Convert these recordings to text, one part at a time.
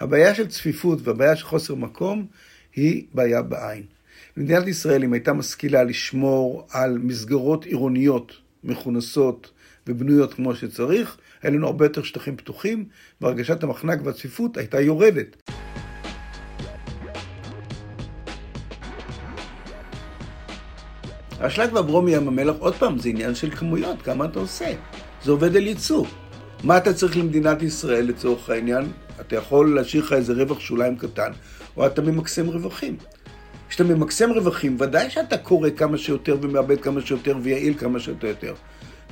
הבעיה של צפיפות והבעיה של חוסר מקום היא בעיה בעין. מדינת ישראל, אם הייתה משכילה לשמור על מסגרות עירוניות מכונסות ובנויות כמו שצריך, היה לנו הרבה יותר שטחים פתוחים, והרגשת המחנק והצפיפות הייתה יורדת. האשלג והברום מים המלח, עוד פעם, זה עניין של כמויות, כמה אתה עושה. זה עובד על ייצוא. מה אתה צריך למדינת ישראל לצורך העניין? אתה יכול להשאיר לך איזה רווח שוליים קטן, או אתה ממקסם רווחים. כשאתה ממקסם רווחים, ודאי שאתה קורא כמה שיותר ומאבד כמה שיותר ויעיל כמה שיותר.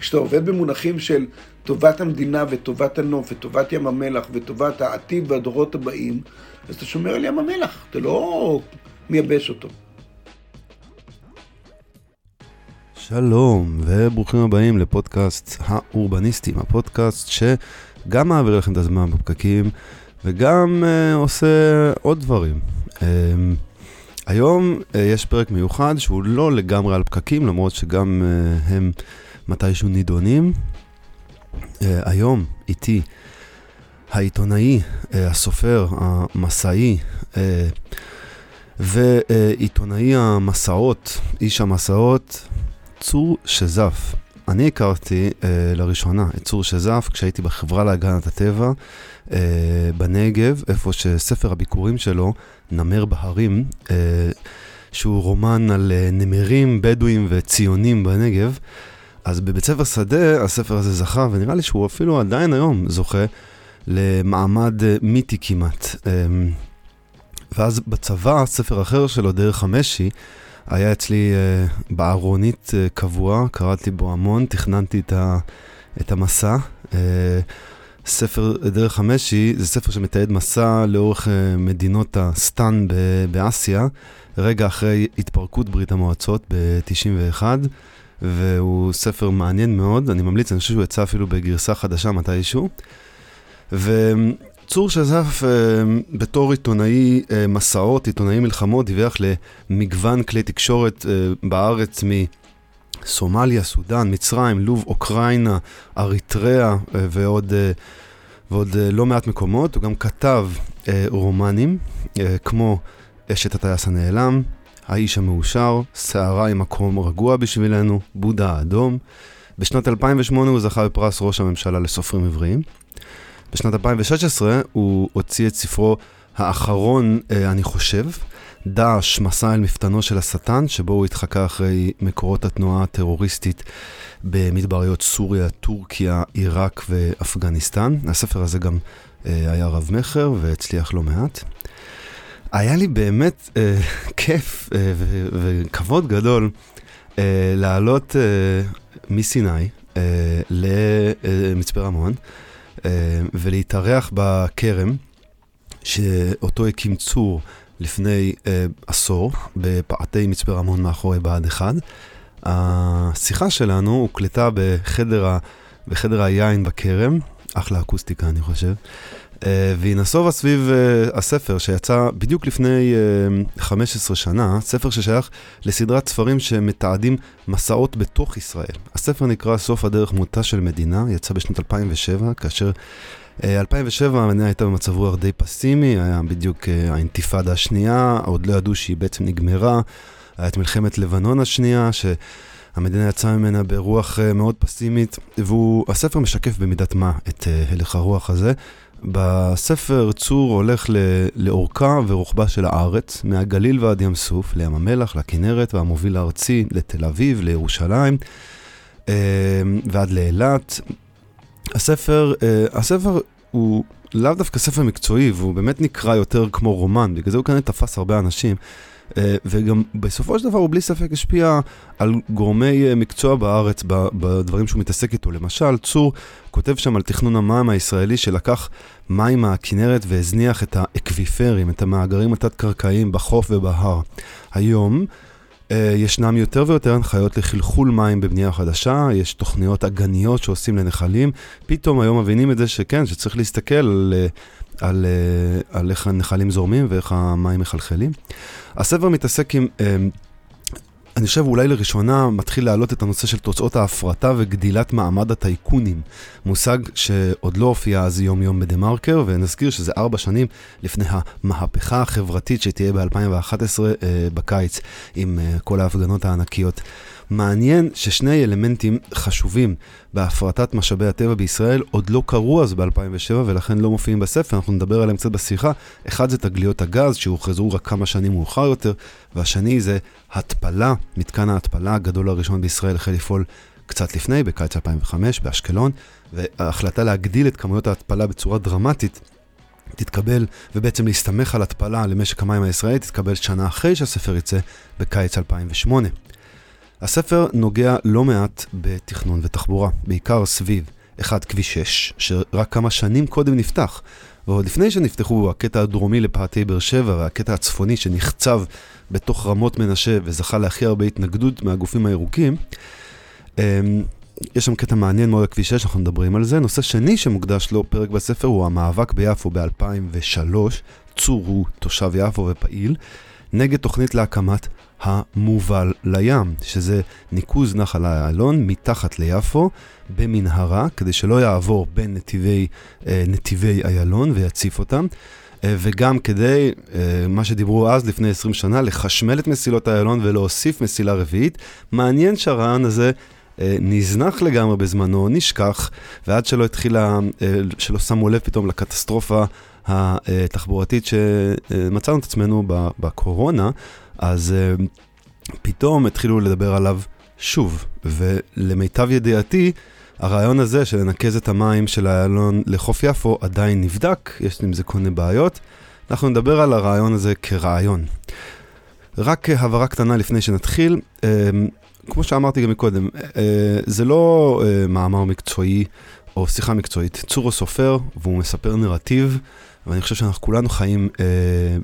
כשאתה עובד במונחים של טובת המדינה וטובת הנוף וטובת ים המלח וטובת העתיד והדורות הבאים, אז אתה שומר על ים המלח, אתה לא מייבש אותו. שלום וברוכים הבאים לפודקאסט האורבניסטים, הפודקאסט שגם מעביר לכם את הזמן בפקקים וגם uh, עושה עוד דברים. Uh, היום uh, יש פרק מיוחד שהוא לא לגמרי על פקקים, למרות שגם uh, הם מתישהו נידונים. Uh, היום איתי העיתונאי, uh, הסופר, המסאי, uh, ועיתונאי המסעות, איש המסעות, צור שזף. אני הכרתי אה, לראשונה את צור שזף כשהייתי בחברה להגנת הטבע אה, בנגב, איפה שספר הביקורים שלו, נמר בהרים, אה, שהוא רומן על אה, נמרים, בדואים וציונים בנגב. אז בבית ספר שדה הספר הזה זכה, ונראה לי שהוא אפילו עדיין היום זוכה למעמד אה, מיתי כמעט. אה, ואז בצבא, ספר אחר שלו, דרך המשי, היה אצלי uh, בארונית uh, קבוע, קראתי בו המון, תכננתי את, ה, את המסע. Uh, ספר דרך המשי זה ספר שמתעד מסע לאורך uh, מדינות הסטן באסיה, רגע אחרי התפרקות ברית המועצות ב-91, והוא ספר מעניין מאוד, אני ממליץ, אני חושב שהוא יצא אפילו בגרסה חדשה מתישהו. ו... צור שזף uh, בתור עיתונאי uh, מסעות, עיתונאי מלחמות, דיווח למגוון כלי תקשורת uh, בארץ מסומליה, סודאן, מצרים, לוב, אוקראינה, אריתריאה ועוד, ועוד לא מעט מקומות. הוא גם כתב רומנים, כמו אשת הטייס הנעלם, האיש המאושר, סערה עם מקום רגוע בשבילנו, בודה האדום. בשנת 2008 הוא זכה בפרס ראש הממשלה לסופרים עבריים. בשנת 2016 הוא הוציא את ספרו האחרון, אה, אני חושב, דאעש, מסע אל מפתנו של השטן, שבו הוא התחקה אחרי מקורות התנועה הטרוריסטית במדבריות סוריה, טורקיה, עיראק ואפגניסטן. הספר הזה גם אה, היה רב-מכר והצליח לא מעט. היה לי באמת אה, כיף אה, ו- וכבוד גדול אה, לעלות אה, מסיני אה, למצפה רמון. אה, ולהתארח בכרם, שאותו הקים צור לפני אה, עשור, בפאתי מצפה רמון מאחורי בה"ד 1. השיחה שלנו הוקלטה בחדר, ה, בחדר היין בכרם, אחלה אקוסטיקה אני חושב. אה, והיא נסובה סביב uh, הספר שיצא בדיוק לפני uh, 15 שנה, ספר ששייך לסדרת ספרים שמתעדים מסעות בתוך ישראל. הספר נקרא סוף הדרך מותה של מדינה, יצא בשנת 2007, כאשר uh, 2007 המדינה הייתה במצב רוח די פסימי, היה בדיוק האינתיפאדה השנייה, עוד לא ידעו שהיא בעצם נגמרה, היה את מלחמת לבנון השנייה, ש... המדינה יצאה ממנה ברוח מאוד פסימית, והספר משקף במידת מה את הלך הרוח הזה. בספר צור הולך לאורכה ורוחבה של הארץ, מהגליל ועד ים סוף, לים המלח, לכנרת והמוביל הארצי, לתל אביב, לירושלים אה, ועד לאילת. הספר, אה, הספר הוא לאו דווקא ספר מקצועי, והוא באמת נקרא יותר כמו רומן, בגלל זה הוא כנראה תפס הרבה אנשים. אה, וגם בסופו של דבר הוא בלי ספק השפיע על גורמי מקצוע בארץ בדברים שהוא מתעסק איתו. למשל, צור כותב שם על תכנון המים הישראלי שלקח מים מהכנרת והזניח את האקוויפרים, את המאגרים התת-קרקעיים בחוף ובהר. היום אה, ישנם יותר ויותר הנחיות לחלחול מים בבנייה חדשה, יש תוכניות אגניות שעושים לנחלים. פתאום היום מבינים את זה שכן, שצריך להסתכל על, אה, על, אה, על איך הנחלים זורמים ואיך המים מחלחלים. הספר מתעסק עם... אה, אני חושב אולי לראשונה מתחיל להעלות את הנושא של תוצאות ההפרטה וגדילת מעמד הטייקונים, מושג שעוד לא הופיע אז יום יום בדה מרקר, ונזכיר שזה ארבע שנים לפני המהפכה החברתית שתהיה ב-2011 אה, בקיץ עם אה, כל ההפגנות הענקיות. מעניין ששני אלמנטים חשובים בהפרטת משאבי הטבע בישראל עוד לא קרו אז ב-2007 ולכן לא מופיעים בספר, אנחנו נדבר עליהם קצת בשיחה. אחד זה תגליות הגז שהוכרזו רק כמה שנים מאוחר יותר, והשני זה התפלה, מתקן ההתפלה הגדול הראשון בישראל החל לפעול קצת לפני, בקיץ 2005 באשקלון, וההחלטה להגדיל את כמויות ההתפלה בצורה דרמטית תתקבל, ובעצם להסתמך על התפלה למשק המים הישראלי, תתקבל שנה אחרי שהספר יצא בקיץ 2008. הספר נוגע לא מעט בתכנון ותחבורה, בעיקר סביב אחד כביש 6, שרק כמה שנים קודם נפתח, ועוד לפני שנפתחו הקטע הדרומי לפאתי באר שבע והקטע הצפוני שנחצב בתוך רמות מנשה וזכה להכי הרבה התנגדות מהגופים הירוקים, אמ, יש שם קטע מעניין מאוד לכביש 6, אנחנו מדברים על זה. נושא שני שמוקדש לו פרק בספר הוא המאבק ביפו ב-2003. צור הוא תושב יפו ופעיל, נגד תוכנית להקמת המובל לים, שזה ניקוז נחל איילון מתחת ליפו במנהרה, כדי שלא יעבור בין נתיבי, אה, נתיבי איילון ויציף אותם. אה, וגם כדי, אה, מה שדיברו אז לפני 20 שנה, לחשמל את מסילות איילון ולהוסיף מסילה רביעית. מעניין שהרעיון הזה נזנח לגמרי בזמנו, נשכח, ועד שלא התחילה, שלא שמו לב פתאום לקטסטרופה התחבורתית שמצאנו את עצמנו בקורונה, אז uh, פתאום התחילו לדבר עליו שוב, ולמיטב ידיעתי, הרעיון הזה של לנקז את המים של איילון לחוף יפו עדיין נבדק, יש עם זה כל מיני בעיות. אנחנו נדבר על הרעיון הזה כרעיון. רק הבהרה קטנה לפני שנתחיל, uh, כמו שאמרתי גם מקודם, uh, זה לא uh, מאמר מקצועי או שיחה מקצועית. צורו סופר והוא מספר נרטיב ואני חושב שאנחנו כולנו חיים אה,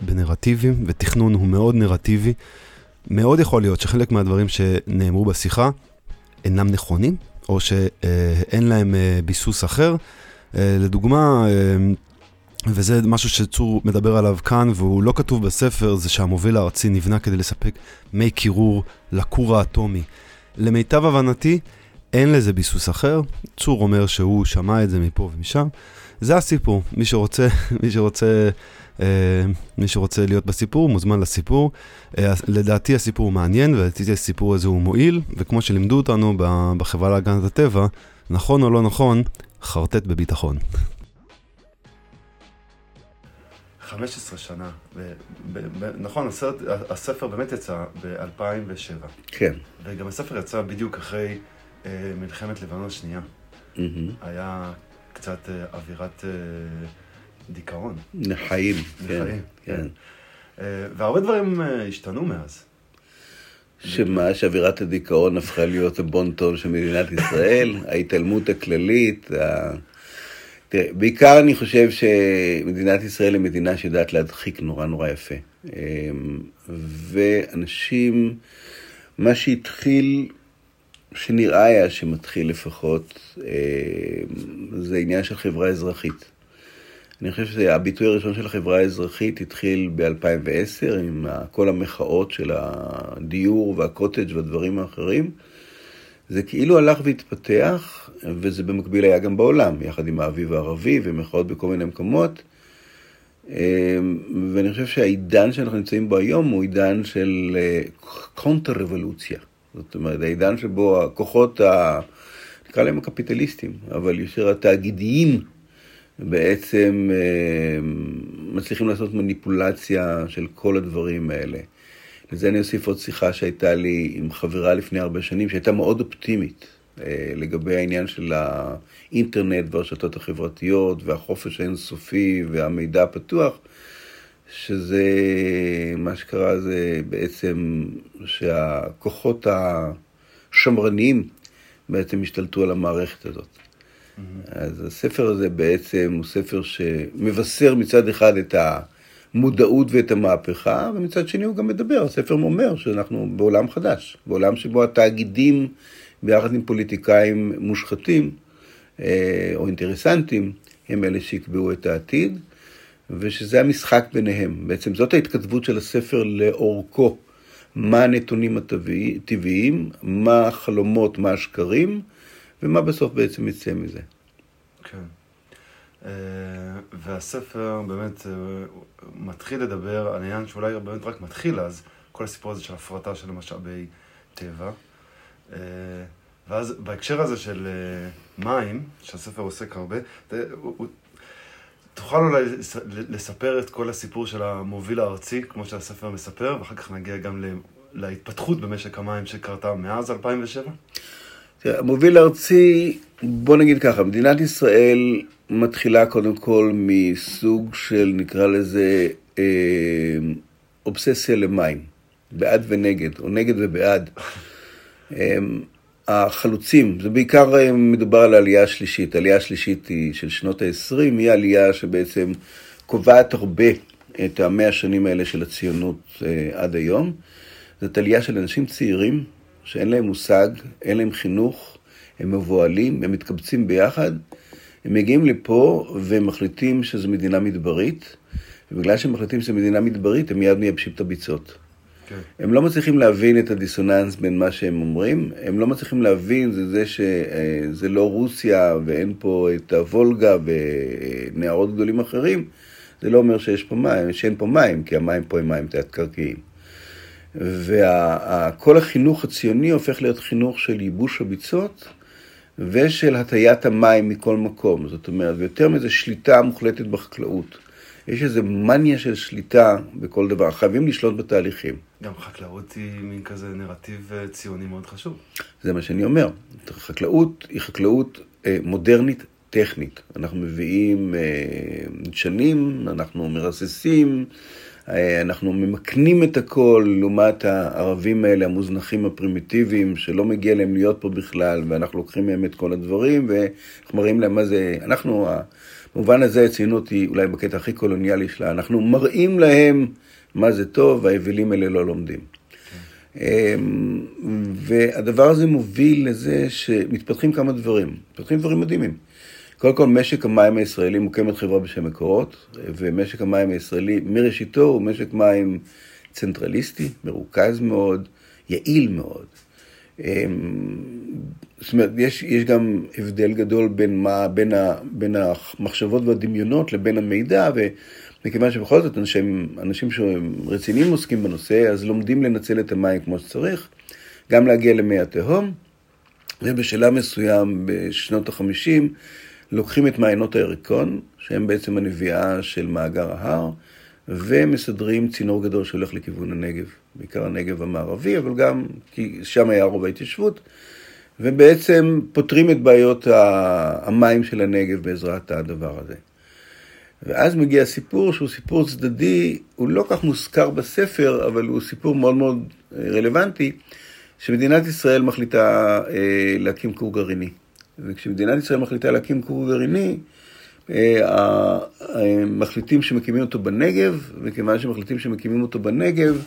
בנרטיבים, ותכנון הוא מאוד נרטיבי. מאוד יכול להיות שחלק מהדברים שנאמרו בשיחה אינם נכונים, או שאין להם אה, ביסוס אחר. אה, לדוגמה, אה, וזה משהו שצור מדבר עליו כאן, והוא לא כתוב בספר, זה שהמוביל הארצי נבנה כדי לספק מי קירור לכור האטומי. למיטב הבנתי, אין לזה ביסוס אחר. צור אומר שהוא שמע את זה מפה ומשם. זה הסיפור. מי שרוצה, מי שרוצה, אה, מי שרוצה להיות בסיפור, מוזמן לסיפור. אה, לדעתי הסיפור מעניין, ולדעתי הסיפור הזה הוא מועיל, וכמו שלימדו אותנו בחברה להגנת הטבע, נכון או לא נכון, חרטט בביטחון. 15 שנה, ב, ב, ב, נכון, הסרט, הספר באמת יצא ב-2007. כן. וגם הספר יצא בדיוק אחרי אה, מלחמת לבנון השנייה. Mm-hmm. היה קצת אה, אווירת אה, דיכאון. לחיים, כן. כן. אה, והרבה דברים השתנו מאז. שמה, שאווירת הדיכאון הפכה להיות הבון טון של מדינת ישראל, ההתעלמות הכללית, ה... תראה, בעיקר אני חושב שמדינת ישראל היא מדינה שיודעת להדחיק נורא נורא יפה. ואנשים, מה שהתחיל שנראה היה שמתחיל לפחות, אה, זה עניין של חברה אזרחית. אני חושב שהביטוי הראשון של החברה האזרחית התחיל ב-2010 עם כל המחאות של הדיור והקוטג' והדברים האחרים. זה כאילו הלך והתפתח, וזה במקביל היה גם בעולם, יחד עם האביב הערבי ומחאות בכל מיני מקומות. אה, ואני חושב שהעידן שאנחנו נמצאים בו היום הוא עידן של קונטר אה. זאת אומרת, העידן שבו הכוחות, ה... נקרא להם הקפיטליסטים, אבל יותר התאגידיים, בעצם אה, מצליחים לעשות מניפולציה של כל הדברים האלה. לזה אני אוסיף עוד שיחה שהייתה לי עם חברה לפני הרבה שנים, שהייתה מאוד אופטימית אה, לגבי העניין של האינטרנט והרשתות החברתיות והחופש האינסופי והמידע הפתוח. שזה, מה שקרה זה בעצם שהכוחות השמרניים בעצם השתלטו על המערכת הזאת. Mm-hmm. אז הספר הזה בעצם הוא ספר שמבשר מצד אחד את המודעות ואת המהפכה, ומצד שני הוא גם מדבר, הספר אומר שאנחנו בעולם חדש, בעולם שבו התאגידים ביחד עם פוליטיקאים מושחתים אה, או אינטרסנטים הם אלה שיקבעו את העתיד. ושזה המשחק ביניהם. בעצם זאת ההתכתבות של הספר לאורכו. מה הנתונים הטבעיים, מה החלומות, מה השקרים, ומה בסוף בעצם יצא מזה. כן. אה, והספר באמת אה, מתחיל לדבר על עניין שאולי באמת רק מתחיל אז, כל הסיפור הזה של הפרטה של משאבי טבע. אה, ואז בהקשר הזה של מים, שהספר עוסק הרבה, תוכל אולי לספר את כל הסיפור של המוביל הארצי, כמו שהספר מספר, ואחר כך נגיע גם להתפתחות במשק המים שקרתה מאז 2007? המוביל הארצי, בוא נגיד ככה, מדינת ישראל מתחילה קודם כל מסוג של, נקרא לזה, אה, אובססיה למים, בעד ונגד, או נגד ובעד. החלוצים, זה בעיקר אה, מדובר על העלייה השלישית. העלייה השלישית היא של שנות ה-20, היא עלייה שבעצם קובעת הרבה את המאה השנים האלה של הציונות אה, עד היום. זאת עלייה של אנשים צעירים שאין להם מושג, אין להם חינוך, הם מבוהלים, הם מתקבצים ביחד, הם מגיעים לפה ומחליטים שזו מדינה מדברית, ובגלל שהם מחליטים שזו מדינה מדברית, הם מיד מייבשים את הביצות. הם לא מצליחים להבין את הדיסוננס בין מה שהם אומרים, הם לא מצליחים להבין זה זה שזה לא רוסיה ואין פה את הוולגה ונערות גדולים אחרים, זה לא אומר שיש פה מים, שאין פה מים, כי המים פה הם מים תת-קרקעיים. וכל החינוך הציוני הופך להיות חינוך של ייבוש הביצות ושל הטיית המים מכל מקום. זאת אומרת, ויותר מזה שליטה מוחלטת בחקלאות. יש איזו מניה של שליטה בכל דבר, חייבים לשלוט בתהליכים. גם חקלאות היא מין כזה נרטיב אה, ציוני מאוד חשוב. זה מה שאני אומר. חקלאות היא חקלאות אה, מודרנית טכנית. אנחנו מביאים אה, דשנים, אנחנו מרססים, אנחנו ממקנים את הכל לעומת הערבים האלה, המוזנחים הפרימיטיביים, שלא מגיע להם להיות פה בכלל, ואנחנו לוקחים מהם את כל הדברים, ואנחנו מראים להם מה זה, אנחנו, במובן הזה הציונות היא אולי בקטע הכי קולוניאלי שלה, אנחנו מראים להם מה זה טוב, והאווילים האלה לא לומדים. אמ, והדבר הזה מוביל לזה שמתפתחים כמה דברים, מתפתחים דברים מדהימים. קודם כל, משק המים הישראלי מוקמת חברה בשם מקורות, ומשק המים הישראלי מראשיתו הוא משק מים צנטרליסטי, מרוכז מאוד, יעיל מאוד. אמ, זאת אומרת, יש, יש גם הבדל גדול בין, מה, בין, ה, בין המחשבות והדמיונות לבין המידע, ומכיוון שבכל זאת אנשים, אנשים שהם רציניים עוסקים בנושא, אז לומדים לנצל את המים כמו שצריך, גם להגיע למי התהום, ובשלב מסוים, בשנות החמישים, לוקחים את מעיינות הירקון, שהם בעצם הנביאה של מאגר ההר, ומסדרים צינור גדול שהולך לכיוון הנגב, בעיקר הנגב המערבי, אבל גם כי שם היה רוב ההתיישבות, ובעצם פותרים את בעיות המים של הנגב בעזרת הדבר הזה. ואז מגיע סיפור שהוא סיפור צדדי, הוא לא כך מוזכר בספר, אבל הוא סיפור מאוד מאוד רלוונטי, שמדינת ישראל מחליטה אה, להקים כור גרעיני. וכשמדינת ישראל מחליטה להקים כור גרעיני, אה, מחליטים שמקימים אותו בנגב, וכיוון שמחליטים שמקימים אותו בנגב,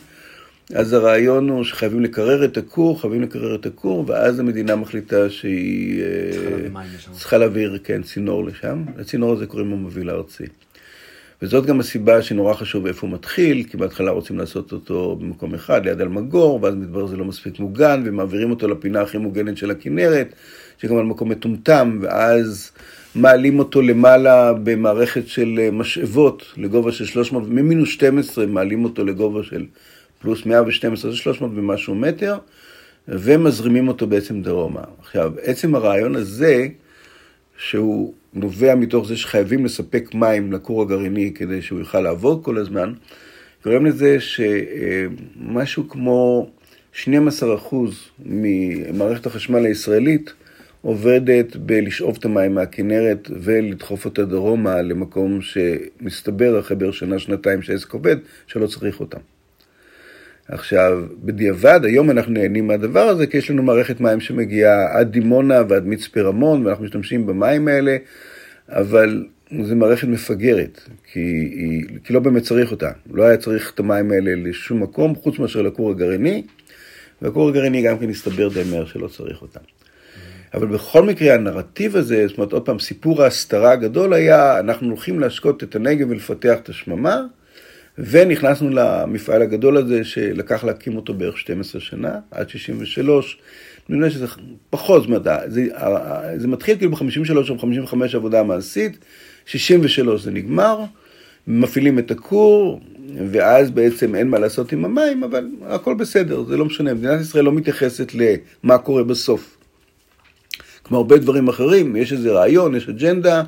אז הרעיון הוא שחייבים לקרר את הכור, חייבים לקרר את הכור, ואז המדינה מחליטה שהיא אה, צריכה להעביר, כן, צינור לשם. לצינור הזה קוראים לו מוביל הארצי. וזאת גם הסיבה שנורא חשוב איפה הוא מתחיל, כי בהתחלה רוצים לעשות אותו במקום אחד, ליד אלמגור, ואז מתברר שזה לא מספיק מוגן, ומעבירים אותו לפינה הכי מוגנת של הכנרת, על מקום מטומטם, ואז מעלים אותו למעלה במערכת של אה, משאבות לגובה של 300, ממינוס 12 מעלים אותו לגובה של פלוס 112, זה 300 ומשהו מטר, ומזרימים אותו בעצם דרומה. עכשיו, עצם הרעיון הזה, שהוא נובע מתוך זה שחייבים לספק מים לכור הגרעיני כדי שהוא יוכל לעבוד כל הזמן, גורם לזה שמשהו כמו 12% ממערכת החשמל הישראלית עובדת בלשאוב את המים מהכנרת ולדחוף אותה דרומה למקום שמסתבר אחרי בערך שנה, שנתיים שהעסק עובד, שלא צריך אותם. עכשיו, בדיעבד, היום אנחנו נהנים מהדבר הזה, כי יש לנו מערכת מים שמגיעה עד דימונה ועד מצפה רמון, ואנחנו משתמשים במים האלה, אבל זו מערכת מפגרת, כי, היא, כי לא באמת צריך אותה. לא היה צריך את המים האלה לשום מקום, חוץ מאשר לכור הגרעיני, והכור הגרעיני גם כן הסתבר די מהר שלא צריך אותם. אבל בכל מקרה הנרטיב הזה, זאת אומרת עוד פעם, סיפור ההסתרה הגדול היה, אנחנו הולכים להשקות את הנגב ולפתח את השממה, ונכנסנו למפעל הגדול הזה, שלקח להקים אותו בערך 12 שנה, עד 63. אני יודע שזה פחות, זאת אומרת, זה, זה מתחיל כאילו ב-53 או ב-55 עבודה מעשית, 63 זה נגמר, מפעילים את הכור, ואז בעצם אין מה לעשות עם המים, אבל הכל בסדר, זה לא משנה. מדינת ישראל לא מתייחסת למה קורה בסוף. כמו הרבה דברים אחרים, יש איזה רעיון, יש אג'נדה,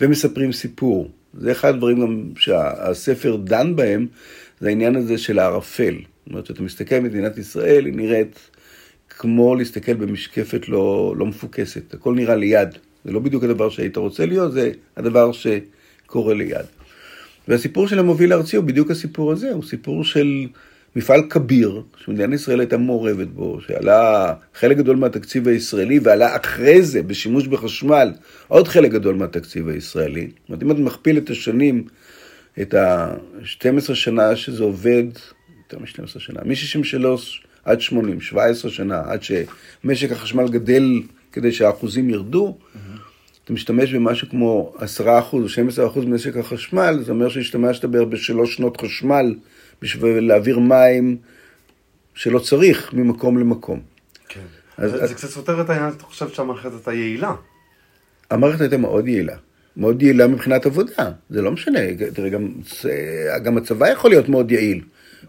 ומספרים סיפור. זה אחד הדברים גם שהספר דן בהם, זה העניין הזה של הערפל. זאת אומרת, כשאתה מסתכל על מדינת ישראל, היא נראית כמו להסתכל במשקפת לא, לא מפוקסת. הכל נראה ליד. זה לא בדיוק הדבר שהיית רוצה להיות, זה הדבר שקורה ליד. והסיפור של המוביל הארצי הוא בדיוק הסיפור הזה, הוא סיפור של מפעל כביר, שמדינת ישראל הייתה מעורבת בו, שעלה חלק גדול מהתקציב הישראלי, ועלה אחרי זה בשימוש בחשמל עוד חלק גדול מהתקציב הישראלי. זאת אומרת, אם אתה מכפיל את השנים, את ה-12 שנה שזה עובד, יותר מ-12 שנה, מ-63 עד 80, 17 שנה, עד שמשק החשמל גדל כדי שהאחוזים ירדו. אתה משתמש במשהו כמו 10% או 12% ממשק החשמל, זה אומר שהשתמשת בערך בשלוש שנות חשמל בשביל להעביר מים שלא צריך ממקום למקום. כן. אז, זה, אז... זה קצת סותר את העניין, אתה חושב שהמערכת הייתה יעילה. המערכת הייתה מאוד יעילה. מאוד יעילה מבחינת עבודה, זה לא משנה, תראה, גם, גם הצבא יכול להיות מאוד יעיל,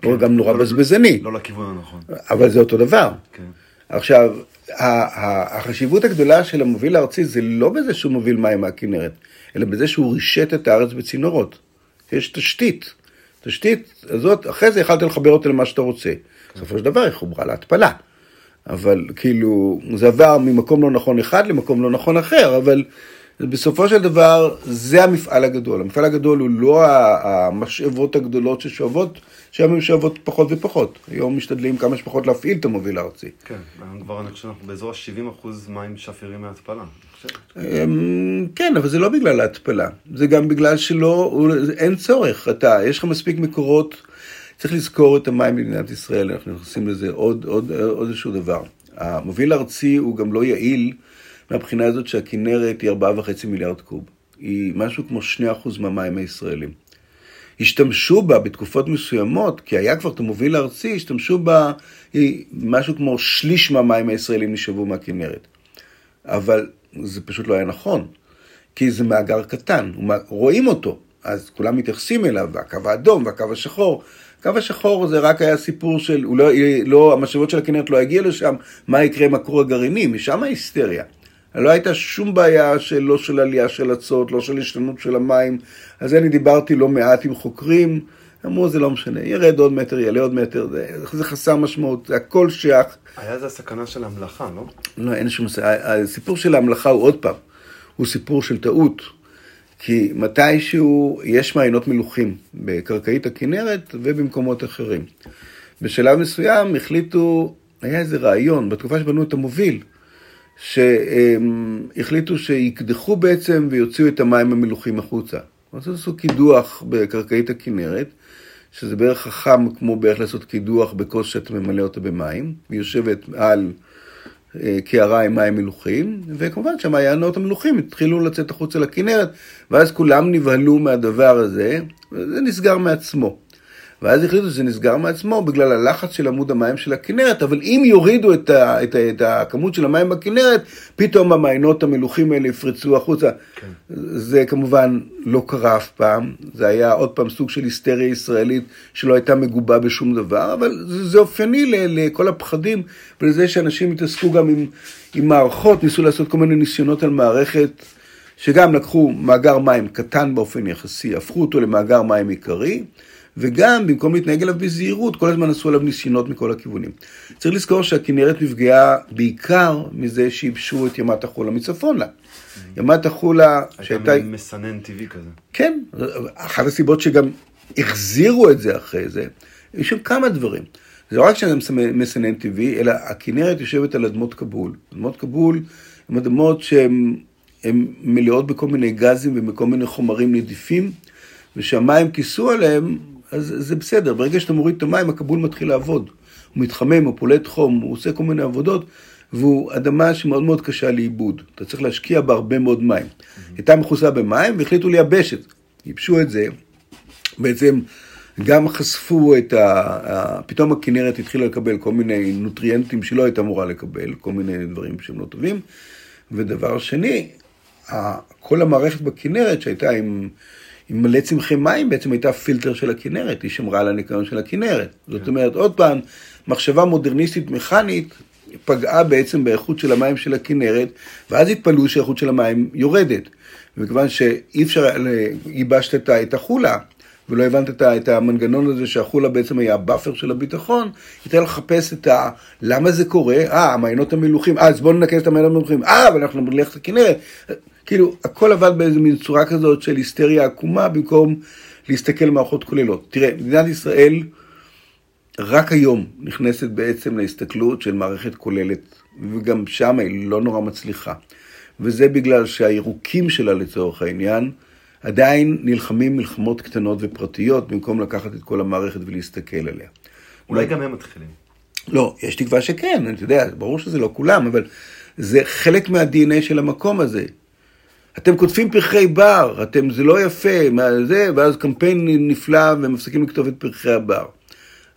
כן, או גם נורא לא, בזבזני. לא לכיוון הנכון. אבל זה אותו דבר. כן. עכשיו, החשיבות הגדולה של המוביל הארצי זה לא בזה שהוא מוביל מים מהכנרת, אלא בזה שהוא רישת את הארץ בצינורות. יש תשתית. תשתית הזאת, אחרי זה יכלת לחבר אותה למה שאתה רוצה. בסופו של דבר היא חוברה להתפלה. אבל כאילו, זה עבר ממקום לא נכון אחד למקום לא נכון אחר, אבל בסופו של דבר זה המפעל הגדול. המפעל הגדול הוא לא המשאבות הגדולות ששואבות שהיום הן שואבות פחות ופחות. היום משתדלים כמה שפחות להפעיל את המוביל הארצי. כן, היום כבר שאנחנו באזור ה-70% מים שפירים מההתפלה. אמ, כן, אבל זה לא בגלל ההתפלה, זה גם בגלל שלא, אין צורך. אתה, יש לך מספיק מקורות, צריך לזכור את המים במדינת ישראל, אנחנו נכנסים לזה עוד, עוד, עוד איזשהו דבר. המוביל הארצי הוא גם לא יעיל מהבחינה הזאת שהכנרת היא 4.5 מיליארד קוב. היא משהו כמו 2% מהמים הישראלים. השתמשו בה בתקופות מסוימות, כי היה כבר את המוביל הארצי, השתמשו בה, משהו כמו שליש מהמים הישראלים נשאבו מהכנרת. אבל זה פשוט לא היה נכון, כי זה מאגר קטן, רואים אותו, אז כולם מתייחסים אליו, והקו האדום והקו השחור. הקו השחור זה רק היה סיפור של, לא, לא, המשאבות של הכנרת לא הגיעו לשם, מה יקרה עם הכור הגרעיני, משם ההיסטריה. לא הייתה שום בעיה של לא של עלייה של אצות, לא של השתנות של המים. על זה אני דיברתי לא מעט עם חוקרים, אמרו זה לא משנה, ירד עוד מטר, יעלה עוד מטר, זה, זה חסר משמעות, זה הכל שייך. היה זה הסכנה של המלאכה, לא? לא, אין שום. הסיפור של המלאכה הוא עוד פעם, הוא סיפור של טעות. כי מתישהו יש מעיינות מלוכים בקרקעית הכנרת ובמקומות אחרים. בשלב מסוים החליטו, היה איזה רעיון, בתקופה שבנו את המוביל, שהחליטו שיקדחו בעצם ויוציאו את המים המלוכים החוצה. אז עשו קידוח בקרקעית הכנרת, שזה בערך חכם כמו בערך לעשות קידוח בכוס שאתה ממלא אותה במים, היא יושבת על אה, קערה עם מים מלוכים, וכמובן שהמעיינות המלוכים התחילו לצאת החוצה לכנרת, ואז כולם נבהלו מהדבר הזה, וזה נסגר מעצמו. ואז החליטו שזה נסגר מעצמו בגלל הלחץ של עמוד המים של הכנרת, אבל אם יורידו את, ה, את, ה, את הכמות של המים בכנרת, פתאום המעיינות המלוכים האלה יפרצו החוצה. כן. זה כמובן לא קרה אף פעם, זה היה עוד פעם סוג של היסטריה ישראלית שלא הייתה מגובה בשום דבר, אבל זה, זה אופייני לכל הפחדים ולזה שאנשים התעסקו גם עם, עם מערכות, ניסו לעשות כל מיני ניסיונות על מערכת. שגם לקחו מאגר מים קטן באופן יחסי, הפכו אותו למאגר מים עיקרי, וגם במקום להתנהג אליו בזהירות, כל הזמן עשו עליו ניסיונות מכל הכיוונים. צריך לזכור שהכנרת נפגעה בעיקר מזה שייבשו את ימת החולה מצפון לה. ימת החולה שהייתה... הייתה מסנן טבעי כזה. כן, אחת הסיבות שגם החזירו את זה אחרי זה, יש שם כמה דברים. זה לא רק שזה מסנן טבעי, אלא הכנרת יושבת על אדמות כבול. אדמות כבול הן אדמות שהן מלאות בכל מיני גזים ובכל מיני חומרים נדיפים, ושהמים כיסו עליהם אז זה בסדר, ברגע שאתה מוריד את המים, הכבול מתחיל לעבוד. הוא מתחמם, הוא פולט חום, הוא עושה כל מיני עבודות, והוא אדמה שמאוד מאוד קשה לעיבוד. אתה צריך להשקיע בה הרבה מאוד מים. Mm-hmm. הייתה מכוסה במים והחליטו לייבש את זה. ייבשו את זה, בעצם גם חשפו את ה... פתאום הכנרת התחילה לקבל כל מיני נוטריאנטים שלא הייתה אמורה לקבל, כל מיני דברים שהם לא טובים. ודבר שני, כל המערכת בכנרת שהייתה עם, עם מלא צמחי מים, בעצם הייתה פילטר של הכנרת, היא שמרה על הניקיון של הכנרת. זאת כן. אומרת, עוד פעם, מחשבה מודרניסטית מכנית פגעה בעצם באיכות של המים של הכנרת, ואז התפלאו שהאיכות של המים יורדת. מכיוון שאי אפשר, ייבשת את החולה, ולא הבנת את המנגנון הזה שהחולה בעצם היה ה buffer של הביטחון, התחיל לחפש את ה... למה זה קורה? אה, המעיינות המלוחים, אה, אז בואו ננקז את המעיינות המלוחים, אה, אבל אנחנו נלך את הכנרת. כאילו, הכל עבד באיזו מין צורה כזאת של היסטריה עקומה, במקום להסתכל מערכות כוללות. תראה, מדינת ישראל רק היום נכנסת בעצם להסתכלות של מערכת כוללת, וגם שם היא לא נורא מצליחה. וזה בגלל שהירוקים שלה לצורך העניין, עדיין נלחמים מלחמות קטנות ופרטיות, במקום לקחת את כל המערכת ולהסתכל עליה. אולי גם הם מתחילים. לא, יש תקווה שכן, אתה יודע, ברור שזה לא כולם, אבל זה חלק מה-DNA של המקום הזה. אתם כותבים פרחי בר, אתם, זה לא יפה, מה זה, ואז קמפיין נפלא ומפסיקים לכתוב את פרחי הבר.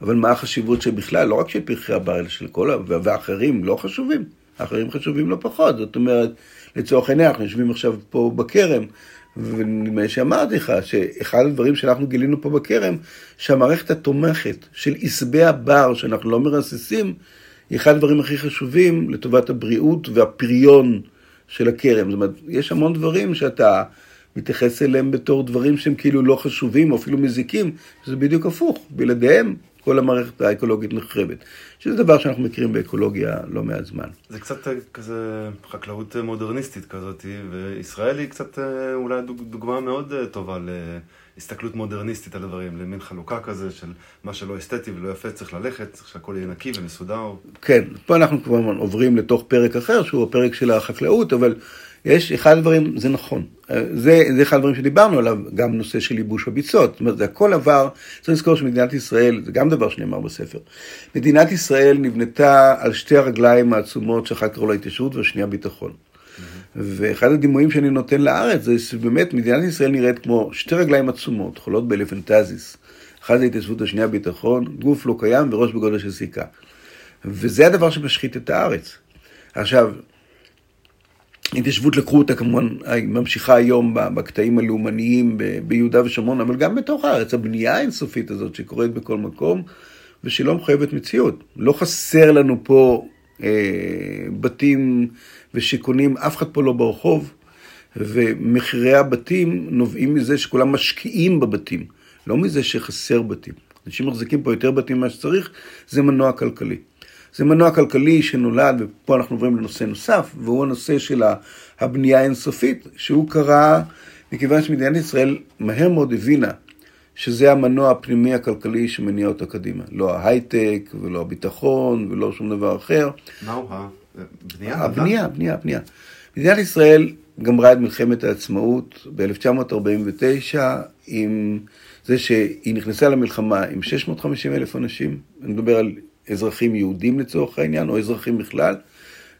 אבל מה החשיבות שבכלל, לא רק של פרחי הבר, אלא של כל, ה... והאחרים לא חשובים, האחרים חשובים לא פחות. זאת אומרת, לצורך העניין, אנחנו יושבים עכשיו פה בכרם, ונדמה לי שאמרתי לך שאחד הדברים שאנחנו גילינו פה בכרם, שהמערכת התומכת של עשבי הבר שאנחנו לא מרססים, היא אחד הדברים הכי חשובים לטובת הבריאות והפריון של הכרם. זאת אומרת, יש המון דברים שאתה מתייחס אליהם בתור דברים שהם כאילו לא חשובים או אפילו מזיקים, שזה בדיוק הפוך. בלעדיהם כל המערכת האקולוגית נחרבת. שזה דבר שאנחנו מכירים באקולוגיה לא מעט זמן. זה קצת אה, כזה חקלאות אה, מודרניסטית כזאת, וישראל היא קצת אה, אולי דוגמה מאוד טובה להסתכלות מודרניסטית על הדברים, למין חלוקה כזה של מה שלא אסתטי ולא יפה צריך ללכת, צריך שהכל יהיה נקי ומסודר. כן, פה אנחנו כבר עוברים לתוך פרק אחר, שהוא הפרק של החקלאות, אבל... יש אחד הדברים, זה נכון, זה, זה אחד הדברים שדיברנו עליו, גם נושא של ייבוש הביצות, זאת אומרת, זה הכל עבר, צריך לזכור שמדינת ישראל, זה גם דבר שנאמר בספר, מדינת ישראל נבנתה על שתי הרגליים העצומות שאחת קראו לה התיישבות והשנייה ביטחון. ואחד הדימויים שאני נותן לארץ זה שבאמת מדינת ישראל נראית כמו שתי רגליים עצומות, חולות באלפנטזיס. אחת זה התיישבות, השנייה ביטחון, גוף לא קיים וראש בגודל של סיכה. וזה הדבר שמשחית את הארץ. עכשיו, התיישבות לקחו אותה כמובן, ממשיכה היום בקטעים הלאומניים ביהודה ושומרון, אבל גם בתוך הארץ, הבנייה האינסופית הזאת שקורית בכל מקום, ושלא מחייבת מציאות. לא חסר לנו פה אה, בתים ושיכונים, אף אחד פה לא ברחוב, ומחירי הבתים נובעים מזה שכולם משקיעים בבתים, לא מזה שחסר בתים. אנשים מחזיקים פה יותר בתים ממה שצריך, זה מנוע כלכלי. זה מנוע כלכלי שנולד, ופה אנחנו עוברים לנושא נוסף, והוא הנושא של הבנייה האינסופית, שהוא קרה מכיוון שמדינת ישראל מהר מאוד הבינה שזה המנוע הפנימי הכלכלי שמניע אותה קדימה. לא ההייטק, ולא הביטחון, ולא שום דבר אחר. מהו הבנייה? הבנייה, הבנייה, הבנייה. מדינת ישראל גמרה את מלחמת העצמאות ב-1949 עם זה שהיא נכנסה למלחמה עם 650 אלף אנשים, אני מדבר על אזרחים יהודים לצורך העניין, או אזרחים בכלל,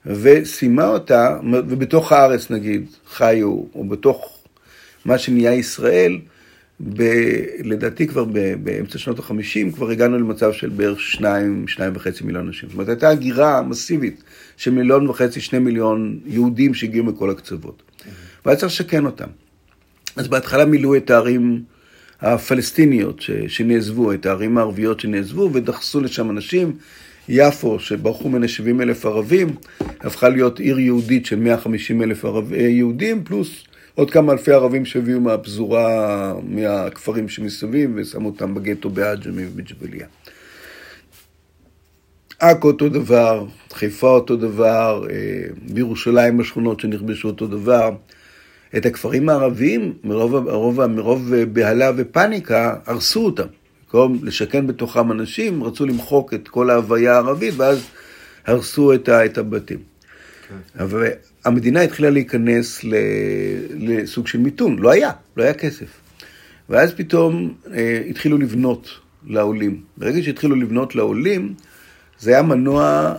וסיימה אותה, ובתוך הארץ נגיד חיו, או בתוך מה שנהיה ישראל, ב, לדעתי כבר ב, באמצע שנות החמישים, כבר הגענו למצב של בערך שניים, שניים וחצי מיליון אנשים. זאת אומרת, הייתה הגירה מסיבית של מיליון וחצי, שני מיליון יהודים שהגיעו מכל הקצוות. והיה צריך לשכן אותם. אז בהתחלה מילאו את הערים הפלסטיניות שנעזבו, את הערים הערביות שנעזבו, ודחסו לשם אנשים. יפו, שברחו ממנה 70 אלף ערבים, הפכה להיות עיר יהודית של 150 אלף ערב, אה, יהודים, פלוס עוד כמה אלפי ערבים שהביאו מהפזורה, מהכפרים שמסביב, ושמו אותם בגטו בעג'מי ובג'בליה. עכו אותו דבר, חיפה אותו דבר, אה, בירושלים השכונות שנכבשו אותו דבר. את הכפרים הערביים, מרוב, מרוב, מרוב בהלה ופניקה, הרסו אותם. במקום לשכן בתוכם אנשים, רצו למחוק את כל ההוויה הערבית, ואז הרסו את, ה, את הבתים. כן. אבל המדינה התחילה להיכנס לסוג של מיתון, לא היה, לא היה כסף. ואז פתאום אה, התחילו לבנות לעולים. ברגע שהתחילו לבנות לעולים, זה היה מנוע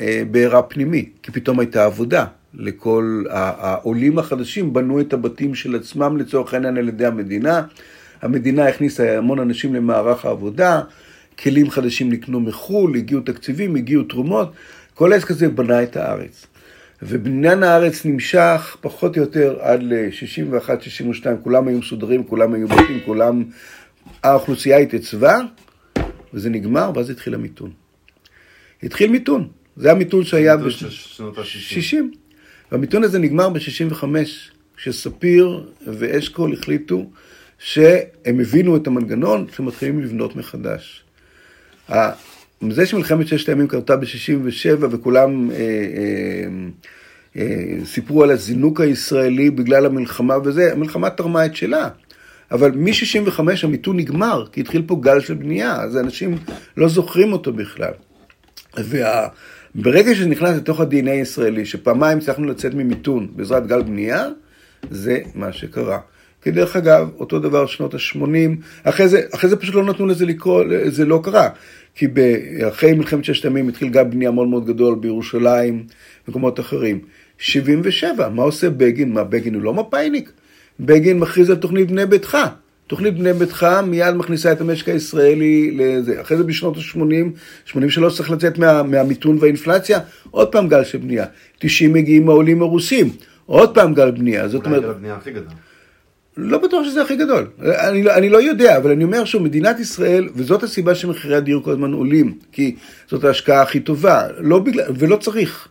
אה, בעירה פנימי, כי פתאום הייתה עבודה. לכל העולים החדשים בנו את הבתים של עצמם לצורך העניין על ידי המדינה. המדינה הכניסה המון אנשים למערך העבודה, כלים חדשים נקנו מחו"ל, הגיעו תקציבים, הגיעו תרומות, כל העסק הזה בנה את הארץ. ובניין הארץ נמשך פחות או יותר עד ל-61-62, כולם היו מסודרים, כולם היו בתים, כולם... האוכלוסייה התייצבה, וזה נגמר, ואז התחיל המיתון. התחיל מיתון, זה המיתון שהיה ב-60. והמיתון הזה נגמר ב-65, כשספיר ואשכול החליטו שהם הבינו את המנגנון, שמתחילים לבנות מחדש. זה שמלחמת ששת הימים קרתה ב-67 וכולם אה, אה, אה, סיפרו על הזינוק הישראלי בגלל המלחמה וזה, המלחמה תרמה את שלה. אבל מ-65 המיתון נגמר, כי התחיל פה גל של בנייה, אז אנשים לא זוכרים אותו בכלל. וברגע שזה נכנס לתוך ה-DNA הישראלי, שפעמיים הצלחנו לצאת ממיתון בעזרת גל בנייה, זה מה שקרה. כי דרך אגב, אותו דבר שנות ה-80, אחרי זה, אחרי זה פשוט לא נתנו לזה לקרוא, זה לא קרה. כי אחרי מלחמת ששת הימים התחיל גל בנייה מאוד מאוד גדול בירושלים, במקומות אחרים. 77, מה עושה בגין? מה, בגין הוא לא מפאיניק? בגין מכריז על תוכנית בני ביתך. תוכנית בני ביתך מיד מכניסה את המשק הישראלי לזה. אחרי זה בשנות ה-80, 83 צריך לצאת מה, מהמיתון והאינפלציה, עוד פעם גל של בנייה. 90 מגיעים העולים הרוסים, עוד פעם גל בנייה. זאת אומרת... גל הבנייה הכי גדול. לא בטוח שזה הכי גדול. אני, לא, אני לא יודע, אבל אני אומר שוב, מדינת ישראל, וזאת הסיבה שמחירי הדיור כל הזמן עולים, כי זאת ההשקעה הכי טובה, לא בגלל, ולא צריך.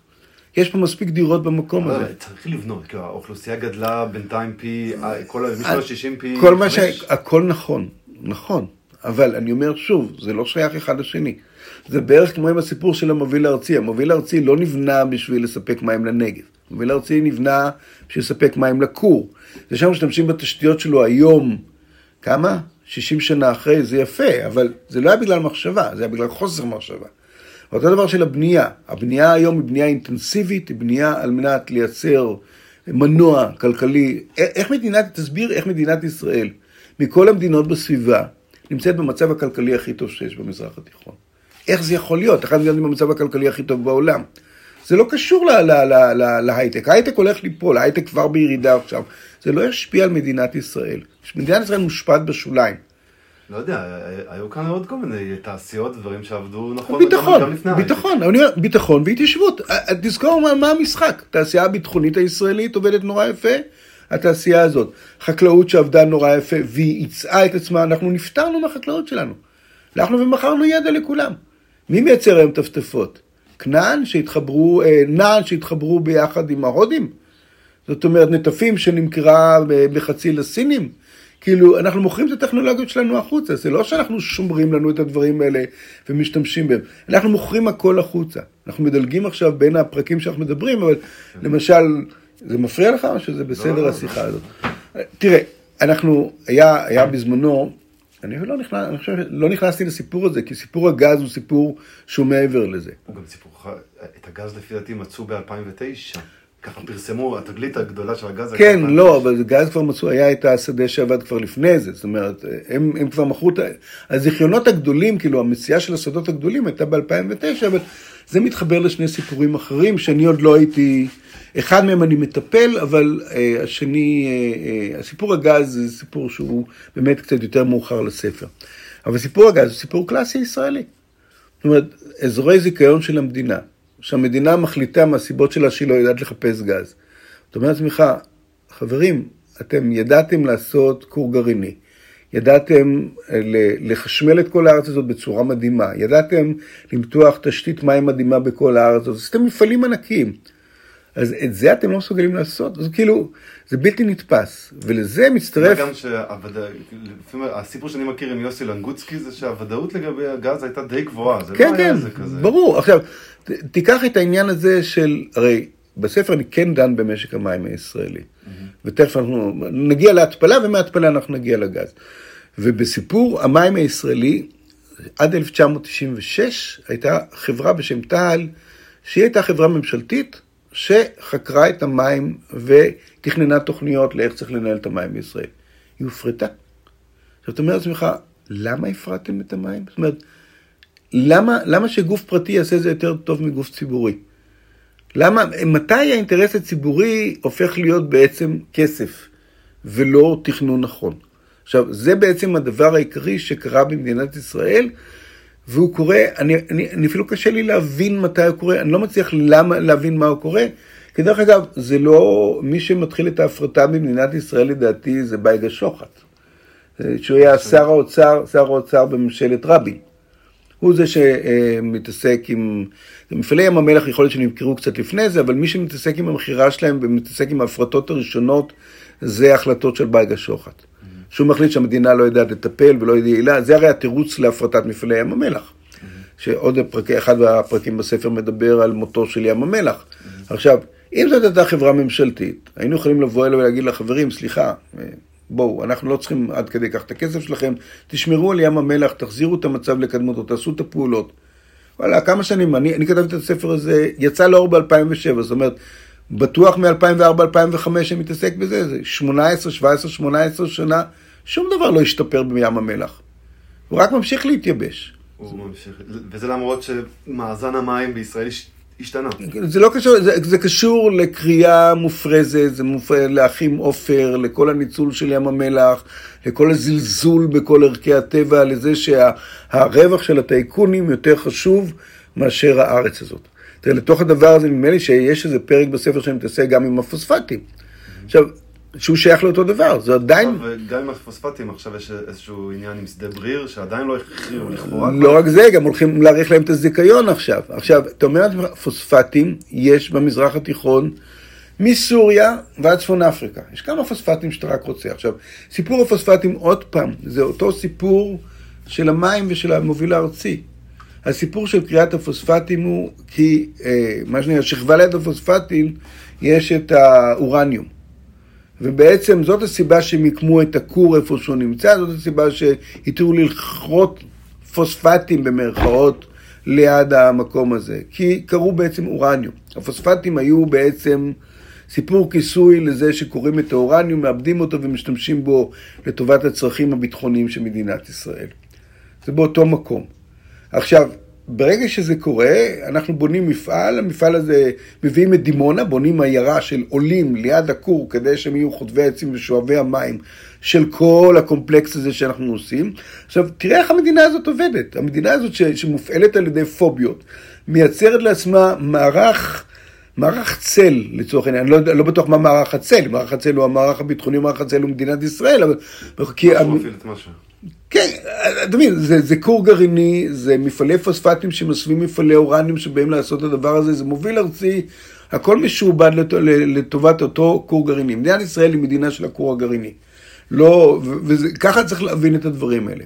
יש פה מספיק דירות במקום הזה. צריך לבנות, כי האוכלוסייה גדלה בינתיים פי, כל ה-60 פי... כל מה ש... הכל נכון, נכון. אבל אני אומר שוב, זה לא שייך אחד לשני. זה בערך כמו עם הסיפור של המוביל הארצי. המוביל הארצי לא נבנה בשביל לספק מים לנגב. המוביל הארצי נבנה בשביל לספק מים לכור. זה שם משתמשים בתשתיות שלו היום, כמה? 60 שנה אחרי, זה יפה, אבל זה לא היה בגלל מחשבה, זה היה בגלל חוסר מחשבה. אותו דבר של הבנייה. הבנייה היום היא בנייה אינטנסיבית, היא בנייה על מנת לייצר מנוע כלכלי. איך מדינת, תסביר איך מדינת ישראל, מכל המדינות בסביבה, נמצאת במצב הכלכלי הכי טוב שיש במזרח התיכון. איך זה יכול להיות? אחת המדינות עם המצב הכלכלי הכי טוב בעולם. זה לא קשור להייטק, ההייטק הולך ליפול, ההייטק כבר בירידה עכשיו. זה לא ישפיע על מדינת ישראל. מדינת ישראל מושפעת בשוליים. לא יודע, היו כאן עוד כל מיני תעשיות, דברים שעבדו נכון ביטחון, ביטחון, אני אומר, ביטחון והתיישבות. תזכור מה, מה המשחק. התעשייה הביטחונית הישראלית עובדת נורא יפה, התעשייה הזאת. חקלאות שעבדה נורא יפה והיא ייצאה את עצמה, אנחנו נפטרנו מהחקלאות שלנו. הלכנו ומכרנו ידע לכולם. מי מייצר היום טפטפות? כנען שהתחברו, אה, נען שהתחברו ביחד עם ההודים? זאת אומרת, נטפים שנמכרה בחצי לסינים? כאילו, אנחנו מוכרים את הטכנולוגיות שלנו החוצה, זה לא שאנחנו שומרים לנו את הדברים האלה ומשתמשים בהם, אנחנו מוכרים הכל החוצה. אנחנו מדלגים עכשיו בין הפרקים שאנחנו מדברים, אבל למשל, זה מפריע לך או שזה בסדר לא, השיחה לא. הזאת? תראה, אנחנו, היה, היה בזמנו, אני לא, נכנס, אני חושב, לא נכנסתי לסיפור הזה, כי סיפור הגז הוא סיפור שהוא מעבר לזה. הוא גם סיפור, את הגז לפי דעתי מצאו ב-2009. ככה פרסמו, התגלית הגדולה של הגז. כן, לא, אבל גז כבר מצאו, היה את השדה שעבד כבר לפני זה, זאת אומרת, הם, הם כבר מכרו את ה... הזיכיונות הגדולים, כאילו המציאה של השדות הגדולים הייתה ב-2009, אבל זה מתחבר לשני סיפורים אחרים, שאני עוד לא הייתי... אחד מהם אני מטפל, אבל uh, השני, uh, uh, הסיפור הגז זה סיפור שהוא באמת קצת יותר מאוחר לספר. אבל סיפור הגז זה סיפור קלאסי ישראלי. זאת אומרת, אזורי זיכיון של המדינה. שהמדינה מחליטה מהסיבות שלה שהיא לא יודעת לחפש גז. זאת אומרת לעצמך, חברים, אתם ידעתם לעשות כור גרעיני, ידעתם אה, לחשמל את כל הארץ הזאת בצורה מדהימה, ידעתם למתוח תשתית מים מדהימה בכל הארץ הזאת, עשיתם מפעלים ענקיים. אז את זה אתם לא מסוגלים לעשות, זה כאילו, זה בלתי נתפס, ולזה מצטרף... גם שהסיפור שאני מכיר עם יוסי לנגוצקי זה שהוודאות לגבי הגז הייתה די גבוהה, זה כן, לא כן, היה זה כזה. ברור. עכשיו, תיקח את העניין הזה של, הרי בספר אני כן דן במשק המים הישראלי, mm-hmm. ותכף אנחנו נגיע להתפלה, ומהתפלה אנחנו נגיע לגז. ובסיפור המים הישראלי, עד 1996 הייתה חברה בשם טל, שהיא הייתה חברה ממשלתית, שחקרה את המים ותכננה תוכניות לאיך צריך לנהל את המים בישראל. היא הופרטה. עכשיו, אתה אומר לעצמך, למה הפרטתם את המים? זאת אומרת, למה, למה שגוף פרטי יעשה זה יותר טוב מגוף ציבורי? למה, מתי האינטרס הציבורי הופך להיות בעצם כסף ולא תכנון נכון? עכשיו, זה בעצם הדבר העיקרי שקרה במדינת ישראל, והוא קורה, אני, אני, אני אפילו קשה לי להבין מתי הוא קורה, אני לא מצליח למה, להבין מה הוא קורה. כי דרך אגב, זה לא, מי שמתחיל את ההפרטה במדינת ישראל לדעתי זה בייגה שוחט. שהוא היה שר האוצר, שר האוצר בממשלת רבין. הוא זה שמתעסק עם... מפעלי ים המלח יכול להיות שנמכרו קצת לפני זה, אבל מי שמתעסק עם המכירה שלהם ומתעסק עם ההפרטות הראשונות, זה החלטות של בייגה שוחט. שהוא מחליט שהמדינה לא יודעת לטפל ולא יעילה, זה הרי התירוץ להפרטת מפעלי ים המלח. שעוד פרק, אחד מהפרקים בספר מדבר על מותו של ים המלח. עכשיו, אם זאת הייתה חברה ממשלתית, היינו יכולים לבוא אליה ולהגיד לחברים, סליחה, בואו, אנחנו לא צריכים עד כדי כך את הכסף שלכם, תשמרו על ים המלח, תחזירו את המצב לקדמותו, תעשו את הפעולות. וואלה, כמה שנים, אני, אני כתבתי את הספר הזה, יצא לאור ב-2007, זאת אומרת, בטוח מ-2004-2005 אני מתעסק בזה, זה 18, 17, 18 שנה, שום דבר לא השתפר בים המלח. הוא רק ממשיך להתייבש. הוא ממשיך, וזה למרות שמאזן המים בישראל השתנה. זה לא קשור, זה, זה קשור לקריאה מופרזת, זה מופ... לאחים עופר, לכל הניצול של ים המלח, לכל הזלזול בכל ערכי הטבע, לזה שהרווח שה... של הטייקונים יותר חשוב מאשר הארץ הזאת. תראה, לתוך הדבר הזה נדמה לי שיש איזה פרק בספר שמתעסק גם עם הפוספטים. עכשיו, שהוא שייך לאותו דבר, זה עדיין... גם עם הפוספטים עכשיו יש איזשהו עניין עם שדה בריר, שעדיין לא הכריעו לכאורה. לא רק זה, גם הולכים להאריך להם את הזיכיון עכשיו. עכשיו, אתה אומר פוספטים, יש במזרח התיכון, מסוריה ועד צפון אפריקה. יש כמה פוספטים שאתה רק רוצה. עכשיו, סיפור הפוספטים, עוד פעם, זה אותו סיפור של המים ושל המוביל הארצי. הסיפור של קריאת הפוספטים הוא כי, אה, מה שנקרא, שכבה ליד הפוספטים, יש את האורניום. ובעצם זאת הסיבה שהם יקמו את הכור איפה שהוא נמצא, זאת הסיבה שהתירו לכרות פוספטים במרכאות ליד המקום הזה, כי קראו בעצם אורניום. הפוספטים היו בעצם סיפור כיסוי לזה שקוראים את האורניום, מאבדים אותו ומשתמשים בו לטובת הצרכים הביטחוניים של מדינת ישראל. זה באותו מקום. עכשיו, ברגע שזה קורה, אנחנו בונים מפעל, המפעל הזה, מביאים את דימונה, בונים עיירה של עולים ליד הכור, כדי שהם יהיו חוטבי עצים ושואבי המים של כל הקומפלקס הזה שאנחנו עושים. עכשיו, תראה איך המדינה הזאת עובדת. המדינה הזאת ש, שמופעלת על ידי פוביות, מייצרת לעצמה מערך... מערך צל, לצורך העניין, אני לא, לא בטוח מה מערך הצל, מערך הצל הוא המערך הביטחוני, מערך הצל הוא מדינת ישראל, אבל... משהו. כן, אתה מבין, זה, זה כור גרעיני, זה מפעלי פוספטים שמסווים מפעלי אורניום שבאים לעשות את הדבר הזה, זה מוביל ארצי, הכל משועבד לטובת אותו כור גרעיני. מדינת ישראל היא מדינה של הכור הגרעיני. לא, וככה צריך להבין את הדברים האלה.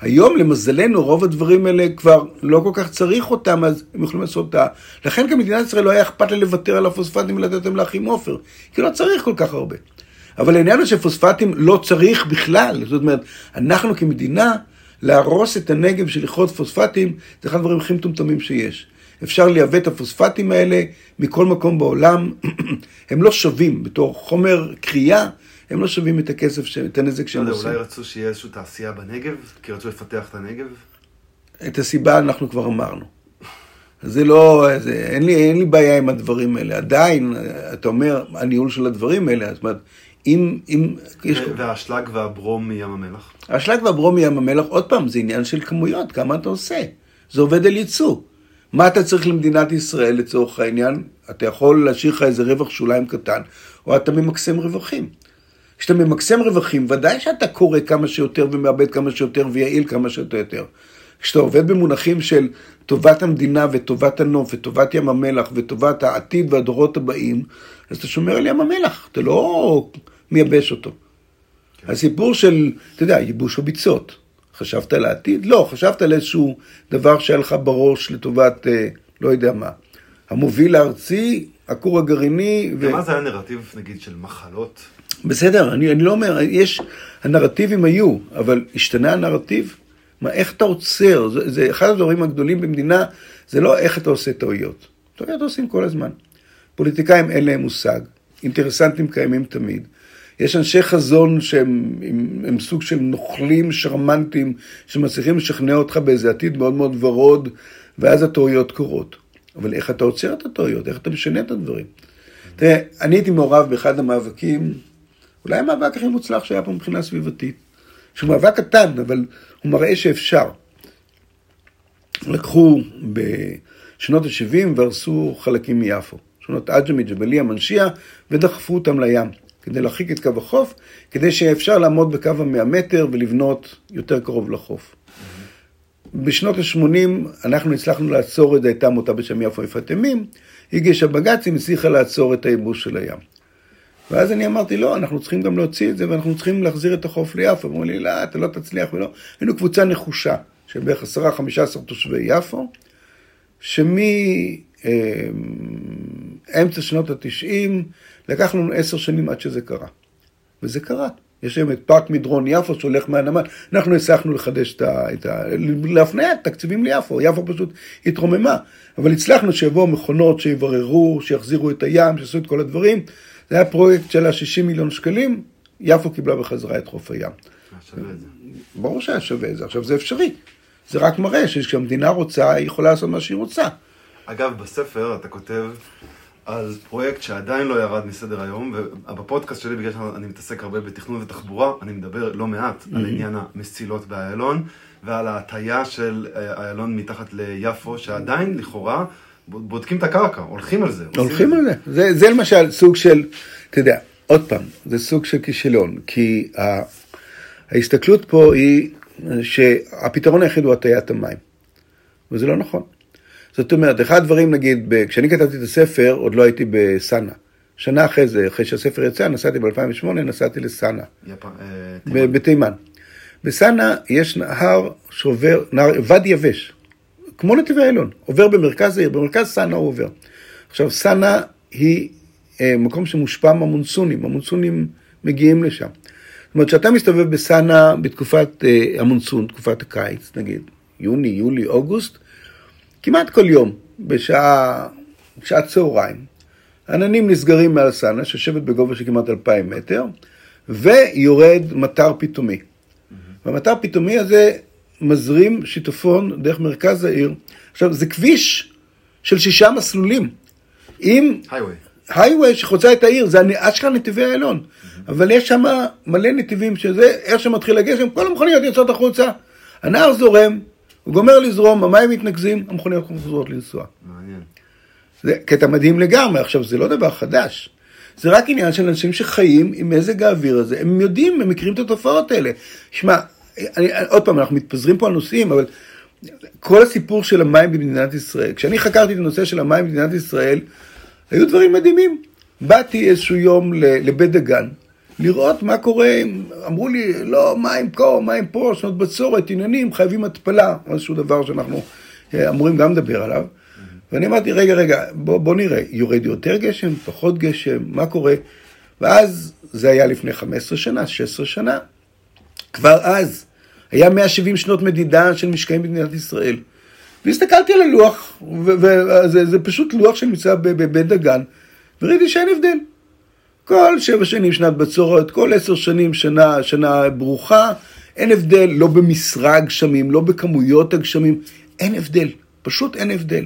היום, למזלנו, רוב הדברים האלה כבר לא כל כך צריך אותם, אז הם יכולים לעשות אותה. לכן גם מדינת ישראל לא היה אכפת לה לוותר על הפוספטים ולתת אותם לאחים עופר, כי לא צריך כל כך הרבה. אבל העניין הוא שפוספטים לא צריך בכלל. זאת אומרת, אנחנו כמדינה, להרוס את הנגב של לכרות פוספטים, זה אחד הדברים הכי מטומטמים שיש. אפשר לייבא את הפוספטים האלה מכל מקום בעולם, הם לא שווים בתור חומר קריאה, הם לא שווים את הכסף, את הנזק שהם עושים. אולי רצו שיהיה איזושהי תעשייה בנגב? כי רצו לפתח את הנגב? את הסיבה אנחנו כבר אמרנו. זה לא, זה, אין, לי, אין לי בעיה עם הדברים האלה. עדיין, אתה אומר, הניהול של הדברים האלה, זאת אומרת, אם... אם יש... והאשלג והברום מים המלח? האשלג והברום מים המלח, עוד פעם, זה עניין של כמויות, כמה אתה עושה. זה עובד על ייצוא. מה אתה צריך למדינת ישראל לצורך העניין? אתה יכול להשאיר לך איזה רווח שוליים קטן, או אתה ממקסם רווחים. כשאתה ממקסם רווחים, ודאי שאתה קורא כמה שיותר ומאבד כמה שיותר ויעיל כמה שיותר יותר. כשאתה עובד במונחים של טובת המדינה וטובת הנוף וטובת ים המלח וטובת העתיד והדורות הבאים, אז אתה שומר על ים המלח, אתה לא מייבש אותו. כן. הסיפור של, אתה יודע, ייבוש הביצות. חשבת על העתיד? לא, חשבת על איזשהו דבר שהיה לך בראש לטובת, אה, לא יודע מה. המוביל הארצי, הכור הגרעיני. ומה ו... זה היה נרטיב, נגיד, של מחלות? בסדר, אני, אני לא אומר, יש, הנרטיבים היו, אבל השתנה הנרטיב? מה, איך אתה עוצר? זה, זה אחד הדברים הגדולים במדינה, זה לא איך אתה עושה טעויות. טעויות עושים כל הזמן. פוליטיקאים אין להם מושג, אינטרסנטים קיימים תמיד. יש אנשי חזון שהם הם, הם סוג של נוכלים שרמנטים, שמצליחים לשכנע אותך באיזה עתיד מאוד מאוד ורוד, ואז הטעויות קורות. אבל איך אתה עוצר את הטעויות? איך אתה משנה את הדברים? תראה, אני הייתי מעורב באחד המאבקים, אולי המאבק הכי מוצלח שהיה פה מבחינה סביבתית. שהוא מאבק קטן, אבל הוא מראה שאפשר. לקחו בשנות ה-70 והרסו חלקים מיפו. שכונות עג'מי, ג'בליה, מנשיה, ודחפו אותם לים, כדי להרחיק את קו החוף, כדי שאפשר לעמוד בקו המאה מטר ולבנות יותר קרוב לחוף. בשנות ה-80 אנחנו הצלחנו לעצור את הייתה מותה בשם יפו יפת ימים, הגישה בג"צים, הצליחה לעצור את הייבוש של הים. ואז אני אמרתי, לא, אנחנו צריכים גם להוציא את זה, ואנחנו צריכים להחזיר את החוף ליפו. אמרו לי, לא, אתה לא תצליח ולא. היינו קבוצה נחושה, של בערך עשרה, חמישה עשר תושבי יפו, שמאמצע שנות התשעים, לקח לנו עשר שנים עד שזה קרה. וזה קרה. יש היום את פארק מדרון יפו שהולך מהנמל, אנחנו הצלחנו לחדש את ה... את ה להפניית תקציבים ליפו, יפו פשוט התרוממה, אבל הצלחנו שיבואו מכונות שיבררו, שיחזירו את הים, שיעשו את כל הדברים. זה היה פרויקט של ה-60 מיליון שקלים, יפו קיבלה בחזרה את חוף הים. ברור שהיה שווה את זה, עכשיו זה אפשרי. זה רק מראה שכשהמדינה רוצה, היא יכולה לעשות מה שהיא רוצה. אגב, בספר אתה כותב על פרויקט שעדיין לא ירד מסדר היום, ובפודקאסט שלי, בגלל שאני מתעסק הרבה בתכנון ותחבורה, אני מדבר לא מעט mm-hmm. על עניין המסילות באיילון, ועל ההטייה של אה, איילון מתחת ליפו, שעדיין, לכאורה, בודקים את הקרקע, הולכים על זה. הולכים על זה. זה, זה למשל סוג של, אתה יודע, עוד פעם, זה סוג של כישלון, כי ההסתכלות פה היא שהפתרון היחיד הוא הטיית המים, וזה לא נכון. זאת אומרת, אחד הדברים, נגיד, כשאני כתבתי את הספר, עוד לא הייתי בסאנה. שנה אחרי זה, אחרי שהספר יצא, נסעתי ב-2008, נסעתי לסאנה. יפ... אה, בתימן. בסאנה יש נהר שעובר, נהר, ואדי יבש, כמו נתיבי איילון, עובר במרכז העיר, במרכז סאנה הוא עובר. עכשיו, סאנה היא אה, מקום שמושפע מהמונסונים, המונסונים מגיעים לשם. זאת אומרת, כשאתה מסתובב בסאנה בתקופת אה, המונסון, תקופת הקיץ, נגיד, יוני, יולי, אוגוסט, כמעט כל יום, בשעה, בשעת צהריים, עננים נסגרים מעל סאנה, שיושבת בגובה של כמעט אלפיים מטר, ויורד מטר פתאומי. Mm-hmm. והמטר פתאומי הזה מזרים שיטפון דרך מרכז העיר. עכשיו, זה כביש של שישה מסלולים. עם... הייווי. הייווי שחוצה את העיר, זה אשכרה נתיבי איילון. Mm-hmm. אבל יש שם מלא נתיבים שזה, איך שמתחיל הגשם, כל המכוניות יוצאות החוצה. הנהר זורם, הוא גומר לזרום, המים מתנקזים, המכוניות חוזרות לנסוע. מעניין. זה קטע מדהים לגמרי. עכשיו, זה לא דבר חדש. זה רק עניין של אנשים שחיים עם מזג האוויר הזה. הם יודעים, הם מכירים את התופעות האלה. שמע, אני, עוד פעם, אנחנו מתפזרים פה על נושאים, אבל כל הסיפור של המים במדינת ישראל, כשאני חקרתי את הנושא של המים במדינת ישראל, היו דברים מדהימים. באתי איזשהו יום לבית דגן, לראות מה קורה, אמרו לי, לא, מים פה, מים פה, שנות בצורת, עניינים, חייבים התפלה, איזשהו דבר שאנחנו אה, אמורים גם לדבר עליו. ואני אמרתי, רגע, רגע, בוא, בוא נראה, יורד יותר גשם, פחות גשם, מה קורה? ואז, זה היה לפני 15 שנה, 16 שנה, כבר אז היה 170 שנות מדידה של משקעים במדינת ישראל. והסתכלתי על הלוח, וזה פשוט לוח שנמצא בבית דגן, וראיתי שאין הבדל. כל שבע שנים שנת בצורת, כל עשר שנים שנה, שנה ברוכה, אין הבדל, לא במשרה הגשמים, לא בכמויות הגשמים, אין הבדל, פשוט אין הבדל.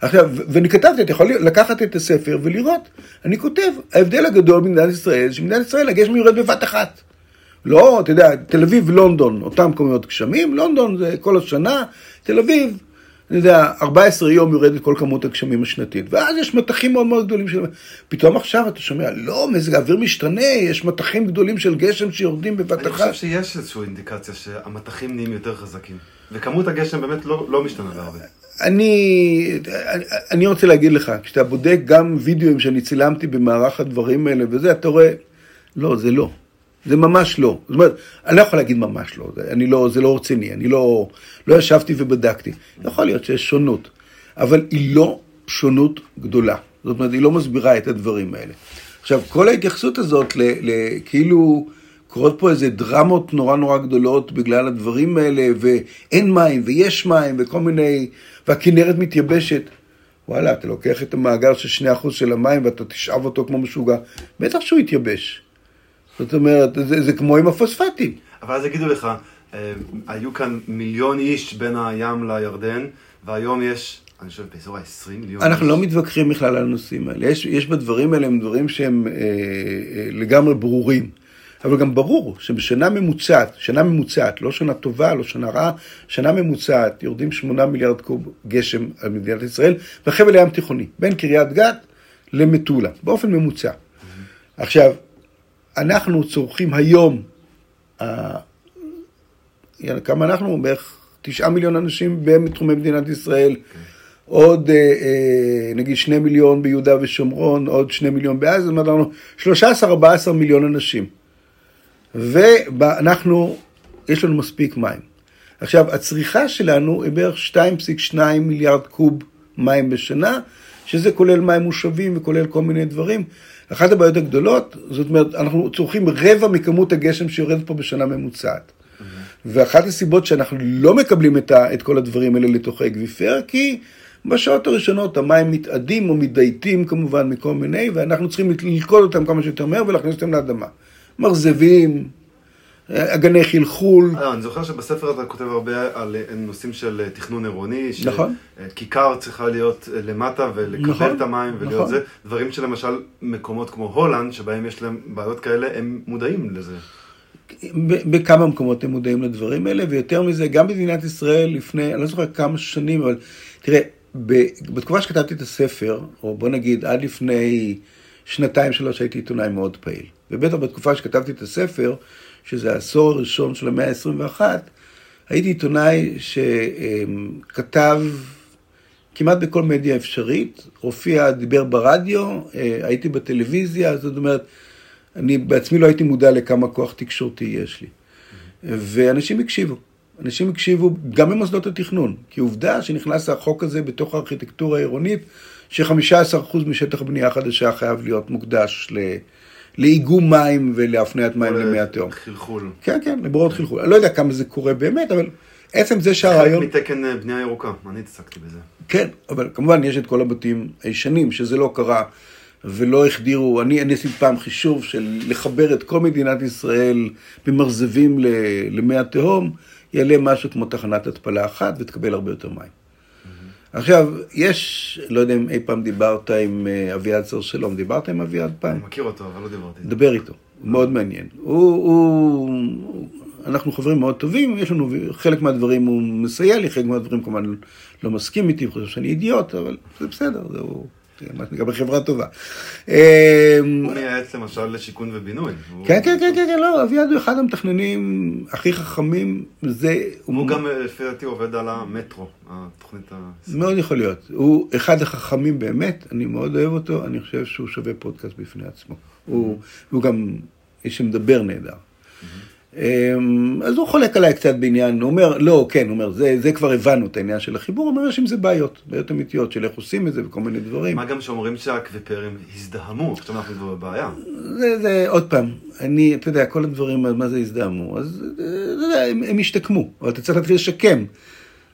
עכשיו, ואני כתבתי, אתה יכול לקחת את הספר ולראות, אני כותב, ההבדל הגדול במדינת ישראל, שבמדינת ישראל הגשם יורד בבת אחת. לא, אתה יודע, תל אביב ולונדון, אותם כמויות גשמים, לונדון זה כל השנה, תל אביב, אני יודע, 14 יום יורדת כל כמות הגשמים השנתית, ואז יש מתחים מאוד מאוד גדולים של... פתאום עכשיו אתה שומע, לא, מזג האוויר משתנה, יש מתחים גדולים של גשם שיורדים בבת אחת. אני חושב שיש איזושהי אינדיקציה שהמתחים נהיים יותר חזקים, וכמות הגשם באמת לא, לא משתנה בהרבה. אני, אני, רוצה להגיד לך, כשאתה בודק גם וידאוים שאני צילמתי במערך הדברים האלה וזה, אתה רואה, לא, זה לא. זה ממש לא. זאת אומרת, אני לא יכול להגיד ממש לא, זה, אני לא, זה לא רציני, אני לא, לא ישבתי ובדקתי. יכול להיות שיש שונות, אבל היא לא שונות גדולה. זאת אומרת, היא לא מסבירה את הדברים האלה. עכשיו, כל ההתייחסות הזאת, ל, ל, כאילו קורות פה איזה דרמות נורא נורא גדולות בגלל הדברים האלה, ואין מים, ויש מים, וכל מיני, והכנרת מתייבשת. וואלה, אתה לוקח את המאגר של 2% של המים ואתה תשאב אותו כמו משוגע, בטח שהוא יתייבש. זאת אומרת, זה, זה כמו עם הפוספטים. אבל אז יגידו לך, אה, היו כאן מיליון איש בין הים לירדן, והיום יש, אני חושב, באזור ה-20 מיליון אנחנו איש. לא מתווכחים בכלל על הנושאים האלה. יש, יש בדברים האלה הם דברים שהם אה, אה, לגמרי ברורים. אבל גם ברור שבשנה ממוצעת, שנה ממוצעת, לא שנה טובה, לא שנה רעה, שנה ממוצעת יורדים 8 מיליארד קוב גשם על מדינת ישראל, בחבל הים תיכוני, בין קריית גת למטולה, באופן ממוצע. Mm-hmm. עכשיו, אנחנו צורכים היום, אה, כמה אנחנו? בערך תשעה מיליון אנשים בתחומי מדינת ישראל. Okay. עוד אה, אה, נגיד שני מיליון ביהודה ושומרון, עוד שני מיליון בעזה, זאת אומרת לנו 13-14 מיליון אנשים. ואנחנו, יש לנו מספיק מים. עכשיו, הצריכה שלנו היא בערך 2.2 מיליארד קוב מים בשנה, שזה כולל מים מושבים וכולל כל מיני דברים. אחת הבעיות הגדולות, זאת אומרת, אנחנו צורכים רבע מכמות הגשם שיורד פה בשנה ממוצעת. Mm-hmm. ואחת הסיבות שאנחנו לא מקבלים את, ה, את כל הדברים האלה לתוך האקוויפר, כי בשעות הראשונות המים מתאדים או מתדייתים כמובן מכל מיני, ואנחנו צריכים ללכוד אותם כמה שיותר מהר ולהכניס אותם לאדמה. מרזבים, אגני חלחול. אה, אני זוכר שבספר אתה כותב הרבה על נושאים של תכנון עירוני. נכון. שכיכר צריכה להיות למטה ולקבל נכון, את המים ולהיות נכון. זה. דברים שלמשל מקומות כמו הולנד, שבהם יש להם בעיות כאלה, הם מודעים לזה. בכמה מקומות הם מודעים לדברים האלה, ויותר מזה, גם במדינת ישראל לפני, אני לא זוכר כמה שנים, אבל תראה, בתקופה שכתבתי את הספר, או בוא נגיד עד לפני שנתיים שלוש הייתי עיתונאי מאוד פעיל. ובטח בתקופה שכתבתי את הספר, שזה העשור הראשון של המאה ה-21, הייתי עיתונאי שכתב כמעט בכל מדיה אפשרית, הופיע, דיבר ברדיו, אה, הייתי בטלוויזיה, זאת אומרת, אני בעצמי לא הייתי מודע לכמה כוח תקשורתי יש לי. ואנשים הקשיבו. אנשים הקשיבו גם במוסדות התכנון, כי עובדה שנכנס החוק הזה בתוך הארכיטקטורה העירונית, ש-15% משטח בנייה חדשה חייב להיות מוקדש ל... לאיגום מים ולהפניית מים למי התהום. חלחול. כן, כן, לבורות חלחול. אני לא יודע כמה זה קורה באמת, אבל עצם זה שהרעיון... חלק מתקן אה, בנייה ירוקה, אני התעסקתי בזה. כן, אבל כמובן יש את כל הבתים הישנים, שזה לא קרה ולא החדירו, אני, אני עשיתי פעם חישוב של לחבר את כל מדינת ישראל במרזבים למי התהום. יעלה משהו כמו תחנת התפלה אחת ותקבל הרבה יותר מים. עכשיו, יש, לא יודע אם אי פעם דיברת עם אה, אביעד צר שלום, דיברת עם אביעד פעם? אני מכיר אותו, אבל לא דיברתי. דבר איתו, הוא מאוד מעניין. הוא, הוא, אנחנו חברים מאוד טובים, יש לנו, חלק מהדברים הוא מסייע לי, חלק מהדברים כמובן לא מסכים איתי, חושב שאני אידיוט, אבל זה בסדר, זהו. מה שנקרא בחברה טובה. אמ, הוא מייעץ למשל לשיכון ובינוי. כן, כן, כן, כן, לא, אביעד הוא אחד המתכננים הכי חכמים, זה... הוא גם, לפי דעתי, עובד על המטרו, התוכנית ה... מאוד יכול להיות. הוא אחד החכמים באמת, אני מאוד אוהב אותו, אני חושב שהוא שווה פודקאסט בפני עצמו. הוא גם איש שמדבר נהדר. אמ, אז הוא חולק עליי קצת בעניין, הוא אומר, לא, כן, הוא אומר, זה, זה כבר הבנו את העניין של החיבור, הוא אומר, יש עם זה בעיות, בעיות אמיתיות של איך עושים את זה וכל מיני דברים. מה גם שאומרים שהאקוויפרים הזדהמו, עכשיו אנחנו כבר בבעיה. זה, זה, עוד פעם, אני, אתה יודע, כל הדברים, מה זה הזדהמו, אז יודע, הם, הם השתקמו, אבל אתה צריך להתחיל לשקם.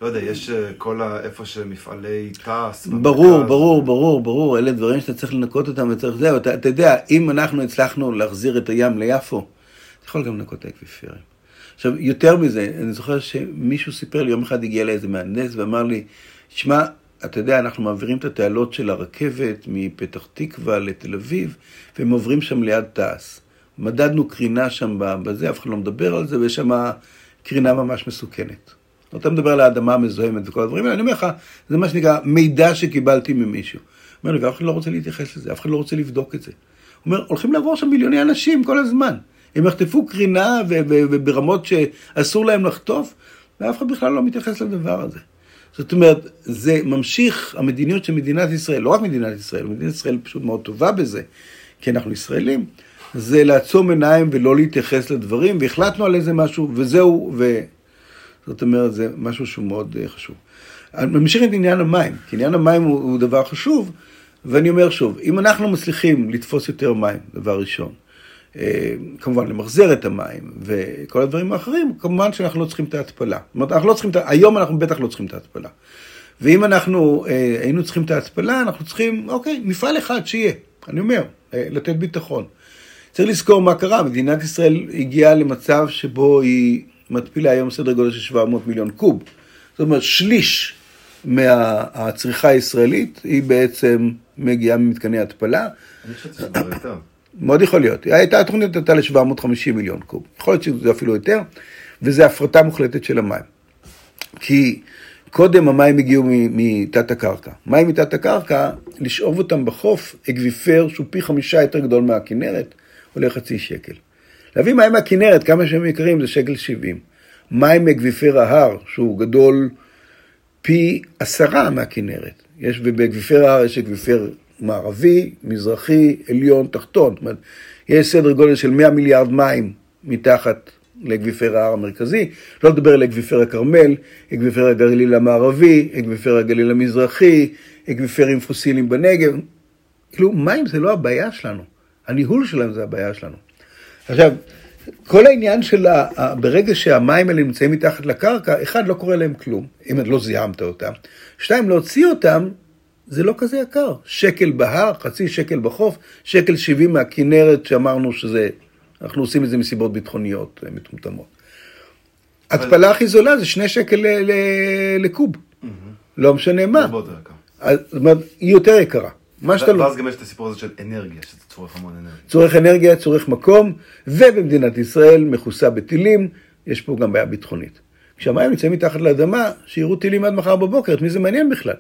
לא יודע, יש אה, כל ה... איפה שמפעלי תעש. ברור, ברור, ברור, ברור, אלה דברים שאתה צריך לנקות אותם וצריך זהו, אתה, אתה יודע, אם אנחנו הצלחנו להחזיר את הים ליפו, יכול גם לנקות את האקוויפרים. עכשיו, יותר מזה, אני זוכר שמישהו סיפר לי, יום אחד הגיע לאיזה מהנדס ואמר לי, שמע, אתה יודע, אנחנו מעבירים את התעלות של הרכבת מפתח תקווה לתל אביב, והם עוברים שם ליד תעש. מדדנו קרינה שם בזה, אף אחד לא מדבר על זה, ויש שם קרינה ממש מסוכנת. אתה מדבר על האדמה המזוהמת וכל הדברים האלה, אני אומר לך, זה מה שנקרא מידע שקיבלתי ממישהו. אומר לי, ואף אחד לא רוצה להתייחס לזה, אף אחד לא רוצה לבדוק את זה. הוא אומר, הולכים לעבור שם מיליוני אנשים כל הזמן. הם יחטפו קרינה וברמות שאסור להם לחטוף, ואף אחד בכלל לא מתייחס לדבר הזה. זאת אומרת, זה ממשיך המדיניות של מדינת ישראל, לא רק מדינת ישראל, מדינת ישראל פשוט מאוד טובה בזה, כי אנחנו ישראלים, זה לעצום עיניים ולא להתייחס לדברים, והחלטנו על איזה משהו, וזהו, ו... זאת אומרת, זה משהו שהוא מאוד uh, חשוב. ממשיך את עניין המים, כי עניין המים הוא, הוא דבר חשוב, ואני אומר שוב, אם אנחנו מצליחים לתפוס יותר מים, דבר ראשון, אה, כמובן למחזר את המים וכל הדברים האחרים, כמובן שאנחנו לא צריכים את ההתפלה. זאת אומרת, אנחנו לא צריכים, היום אנחנו בטח לא צריכים את ההתפלה. ואם אנחנו אה, היינו צריכים את ההתפלה, אנחנו צריכים, אוקיי, מפעל אחד שיהיה, אני אומר, אה, לתת ביטחון. צריך לזכור מה קרה, מדינת ישראל הגיעה למצב שבו היא מתפילה היום סדר גודל של 700 מיליון קוב. זאת אומרת, שליש מהצריכה הישראלית היא בעצם מגיעה ממתקני התפלה. אני חושב שזה יותר. מאוד יכול להיות. הייתה התוכנית הייתה ל-750 מיליון קוב. יכול להיות שזה אפילו יותר, וזה הפרטה מוחלטת של המים. כי קודם המים הגיעו מתת הקרקע. מים מתת הקרקע, לשאוב אותם בחוף, אקוויפר שהוא פי חמישה יותר גדול מהכנרת, עולה חצי שקל. להביא מים מהכנרת, כמה שהם יקרים, זה שקל שבעים. מים מאקוויפר ההר, שהוא גדול פי עשרה מהכנרת. יש, ובאקוויפר ההר יש אקוויפר מערבי, מזרחי, עליון, תחתון. זאת אומרת, יש סדר גודל של 100 מיליארד מים מתחת לאקוויפר ההר המרכזי, לא לדבר על אקוויפר הכרמל, אקוויפר הגליל המערבי, אקוויפר הגליל המזרחי, אקוויפרים פוסיליים בנגב. כאילו, מים זה לא הבעיה שלנו, הניהול שלהם זה הבעיה שלנו. עכשיו, כל העניין של ה... ברגע שהמים האלה נמצאים מתחת לקרקע, אחד, לא קורה להם כלום, אם לא זיהמת אותם. שתיים, להוציא אותם, זה לא כזה יקר. שקל בהר, חצי שקל בחוף, שקל שבעים מהכנרת, שאמרנו שזה אנחנו עושים את זה מסיבות ביטחוניות אה, מטומטמות. התפלה הכי זולה זה שני שקל לקוב, לא משנה מה. זאת אומרת, היא יותר יקרה. לא- ואז גם יש את הסיפור הזה של אנרגיה, שזה צורך המון אנרגיה. צורך אנרגיה, צורך מקום, ובמדינת ישראל מכוסה בטילים, יש פה גם בעיה ביטחונית. כשהמים נמצאים מתחת לאדמה, שיראו טילים עד מחר בבוקר, את מי זה מעניין בכלל?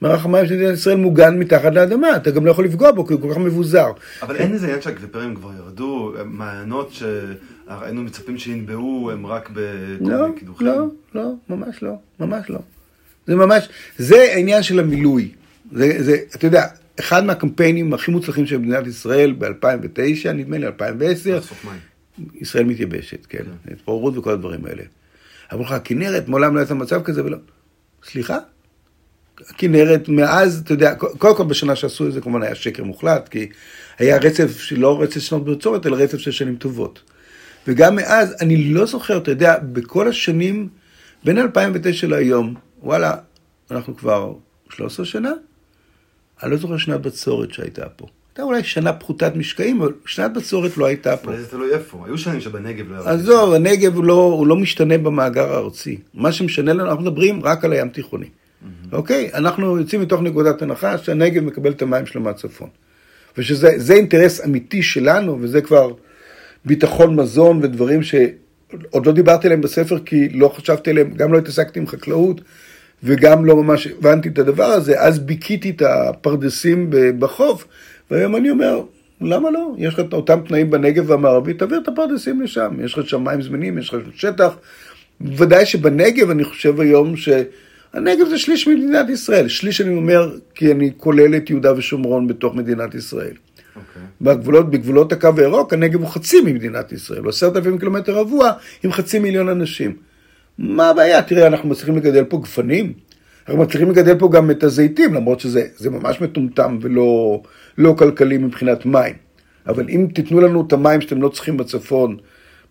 מערך המים של מדינת ישראל מוגן מתחת לאדמה, אתה גם לא יכול לפגוע בו כי הוא כל כך מבוזר. אבל אין איזה עניין שהאקוויפרים כבר ירדו, מעיינות שהיינו מצפים שינבעו הם רק בכל מיני קידוחים? לא, לא, ממש לא, ממש לא. זה ממש, זה העניין של המילוי. זה, זה, אתה יודע, אחד מהקמפיינים הכי מוצלחים של מדינת ישראל ב-2009, נדמה לי 2010, ישראל מתייבשת, כן, כן. התפוררות וכל הדברים האלה. אמרו לך, הכנרת מעולם לא הייתה מצב כזה ולא. סליחה? הכנרת, מאז, אתה יודע, קודם כל בשנה שעשו את זה כמובן היה שקר מוחלט, כי היה רצף, לא רצף שנות בצורת, אלא רצף של שנים טובות. וגם מאז, אני לא זוכר, אתה יודע, בכל השנים, בין 2009 להיום, וואלה, אנחנו כבר 13 שנה? אני לא זוכר שנת בצורת שהייתה פה. הייתה אולי שנה פחותת משקעים, אבל שנת בצורת לא הייתה פה. זה תלוי איפה, היו שנים שבנגב לא היה... עזוב, הנגב הוא לא, הוא לא משתנה במאגר הארצי. מה שמשנה לנו, אנחנו מדברים רק על הים תיכוני. אוקיי? אנחנו יוצאים מתוך נקודת הנחה שהנגב מקבל את המים שלו מהצפון. ושזה אינטרס אמיתי שלנו, וזה כבר ביטחון מזון ודברים שעוד לא דיברתי עליהם בספר, כי לא חשבתי עליהם, גם לא התעסקתי עם חקלאות, וגם לא ממש הבנתי את הדבר הזה, אז ביקיתי את הפרדסים בחוף, והיום אני אומר, למה לא? יש לך את אותם תנאים בנגב המערבי, תעביר את הפרדסים לשם, יש לך שם מים זמינים, יש לך שטח. ודאי שבנגב אני חושב היום ש... הנגב זה שליש ממדינת ישראל. שליש אני אומר, כי אני כולל את יהודה ושומרון בתוך מדינת ישראל. Okay. אוקיי. בגבולות, בגבולות הקו הירוק, הנגב הוא חצי ממדינת ישראל, הוא עשרת אלפים קילומטר רבוע עם חצי מיליון אנשים. מה הבעיה? תראה, אנחנו מצליחים לגדל פה גפנים, אנחנו מצליחים לגדל פה גם את הזיתים, למרות שזה ממש מטומטם ולא לא כלכלי מבחינת מים. אבל אם תיתנו לנו את המים שאתם לא צריכים בצפון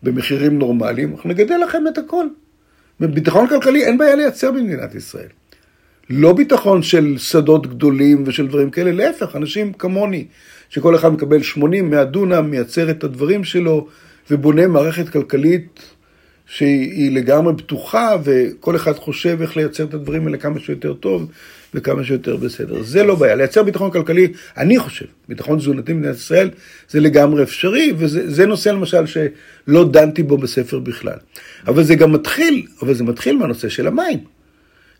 במחירים נורמליים, אנחנו נגדל לכם את הכל. בביטחון כלכלי אין בעיה לייצר במדינת ישראל. לא ביטחון של שדות גדולים ושל דברים כאלה, להפך, אנשים כמוני, שכל אחד מקבל 80-100 דונם, מייצר את הדברים שלו ובונה מערכת כלכלית שהיא לגמרי פתוחה, וכל אחד חושב איך לייצר את הדברים האלה כמה שיותר טוב וכמה שיותר בסדר. זה לא בעיה. לייצר ביטחון כלכלי, אני חושב, ביטחון תזונתי במדינת ישראל, זה לגמרי אפשרי, וזה נושא למשל שלא דנתי בו בספר בכלל. אבל זה גם מתחיל, אבל זה מתחיל מהנושא של המים.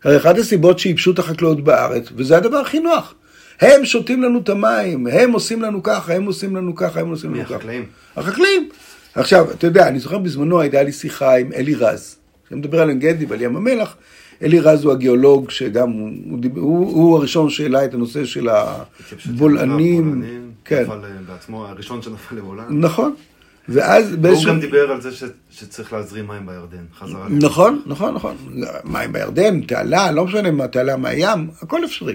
הרי אחת הסיבות שייבשו את החקלאות בארץ, וזה הדבר הכי נוח. הם שותים לנו את המים, הם עושים לנו ככה, הם עושים לנו ככה, הם עושים לנו ככה. מי החקלאים? החקלאים. עכשיו, אתה יודע, אני זוכר בזמנו הייתה לי שיחה עם אלי רז, שמדבר על עין גדי ועל ים המלח. אלי רז הוא הגיאולוג שגם, הוא, הוא, הוא הראשון שהעלה את הנושא של הבולענים. כן. נפל אה, בעצמו, הראשון שנפל לבולען. נכון. ואז באיזשהו... והוא גם דיבר על זה ש... שצריך להזרים מים בירדן, חזרה. נכון, נכון, נכון. מים בירדן, תעלה, לא משנה מה, תעלה מהים, הכל אפשרי.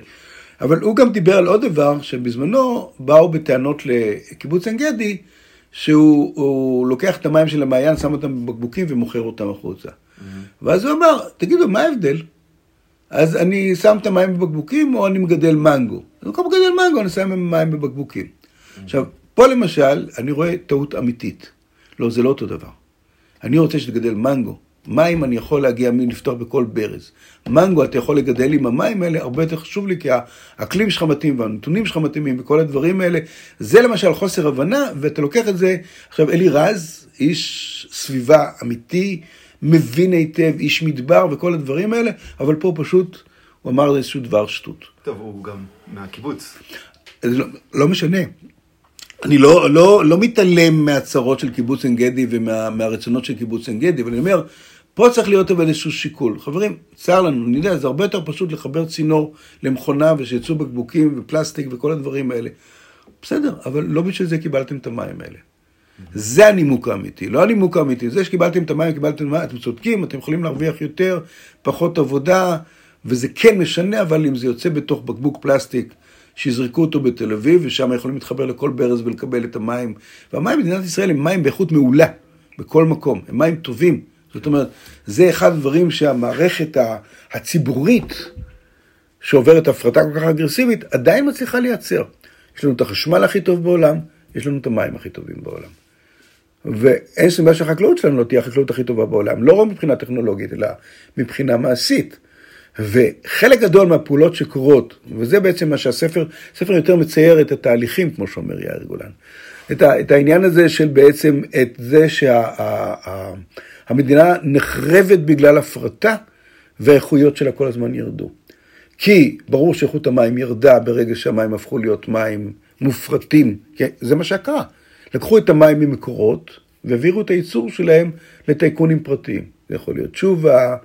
אבל הוא גם דיבר על עוד דבר, שבזמנו באו בטענות לקיבוץ עין גדי, שהוא לוקח את המים של המעיין, שם אותם בבקבוקים ומוכר אותם החוצה. Mm-hmm. ואז הוא אמר, תגידו, מה ההבדל? אז אני שם את המים בבקבוקים או אני מגדל מנגו? אז במקום מגדל מנגו אני שם מים בבקבוקים. Mm-hmm. עכשיו, פה למשל, אני רואה טעות אמיתית. לא, זה לא אותו דבר. אני רוצה שתגדל מנגו, מים אני יכול להגיע לפתוח בכל ברז. מנגו אתה יכול לגדל עם המים האלה, הרבה יותר חשוב לי, כי האקלים שלך מתאים והנתונים שלך מתאימים וכל הדברים האלה. זה למשל חוסר הבנה, ואתה לוקח את זה, עכשיו אלי רז, איש סביבה אמיתי, מבין היטב, איש מדבר וכל הדברים האלה, אבל פה פשוט הוא אמר איזשהו דבר שטות. טוב, הוא גם מהקיבוץ. לא, לא משנה. אני לא, לא, לא מתעלם מהצרות של קיבוץ עין גדי ומהרצונות של קיבוץ עין גדי, אבל אני אומר, פה צריך להיות אבל איזשהו שיקול. חברים, צר לנו, אני יודע, זה הרבה יותר פשוט לחבר צינור למכונה ושיצאו בקבוקים ופלסטיק וכל הדברים האלה. בסדר, אבל לא בשביל זה קיבלתם את המים האלה. זה הנימוק האמיתי, לא הנימוק האמיתי. זה שקיבלתם את המים, קיבלתם את המים, אתם צודקים, אתם יכולים להרוויח יותר, פחות עבודה, וזה כן משנה, אבל אם זה יוצא בתוך בקבוק פלסטיק, שיזרקו אותו בתל אביב, ושם יכולים להתחבר לכל ברז ולקבל את המים. והמים במדינת ישראל הם מים באיכות מעולה, בכל מקום, הם מים טובים. זאת אומרת, זה אחד הדברים שהמערכת הציבורית, שעוברת הפרטה כל כך אגרסיבית, עדיין מצליחה לייצר. יש לנו את החשמל הכי טוב בעולם, יש לנו את המים הכי טובים בעולם. ואין סיבה שהחקלאות שלנו לא תהיה החקלאות הכי טובה בעולם, לא רק מבחינה טכנולוגית, אלא מבחינה מעשית. וחלק גדול מהפעולות שקורות, וזה בעצם מה שהספר, הספר יותר מצייר את התהליכים, כמו שאומר יאיר גולן. את, ה, את העניין הזה של בעצם את זה שהמדינה שה, נחרבת בגלל הפרטה, והאיכויות שלה כל הזמן ירדו. כי ברור שאיכות המים ירדה ברגע שהמים הפכו להיות מים מופרטים, כי זה מה שקרה. לקחו את המים ממקורות והעבירו את הייצור שלהם לטייקונים פרטיים. זה יכול להיות תשובה,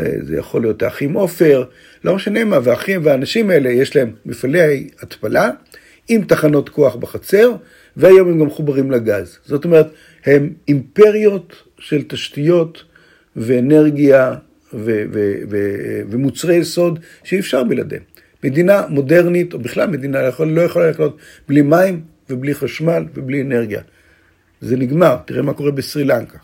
אה, זה יכול להיות האחים עופר, לא משנה מה, והאחים והאנשים האלה יש להם מפעלי התפלה עם תחנות כוח בחצר, והיום הם גם מחוברים לגז. זאת אומרת, הם אימפריות של תשתיות ואנרגיה ו- ו- ו- ומוצרי יסוד שאי אפשר בלעדיהם. מדינה מודרנית, או בכלל מדינה, לא יכולה לקנות בלי מים ובלי חשמל ובלי אנרגיה. זה נגמר, תראה מה קורה בסרי לנקה.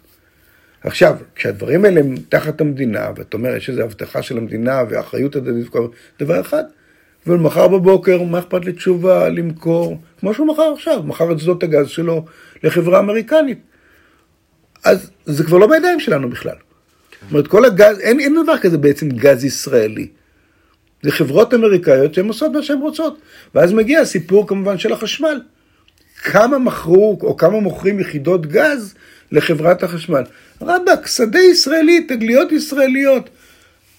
עכשיו, כשהדברים האלה הם תחת המדינה, ואתה אומר, יש איזו הבטחה של המדינה ואחריות הדדית, דבר אחד, ומחר בבוקר, מה אכפת לתשובה למכור, כמו שהוא מכר עכשיו, מכר את שדות הגז שלו לחברה אמריקנית. אז זה כבר לא בידיים שלנו בכלל. זאת אומרת, כל הגז, אין, אין דבר כזה בעצם גז ישראלי. זה חברות אמריקאיות שהן עושות מה שהן רוצות. ואז מגיע הסיפור כמובן של החשמל. כמה מכרו, או כמה מוכרים יחידות גז לחברת החשמל. רבאק, שדה ישראלי, תגליות ישראליות.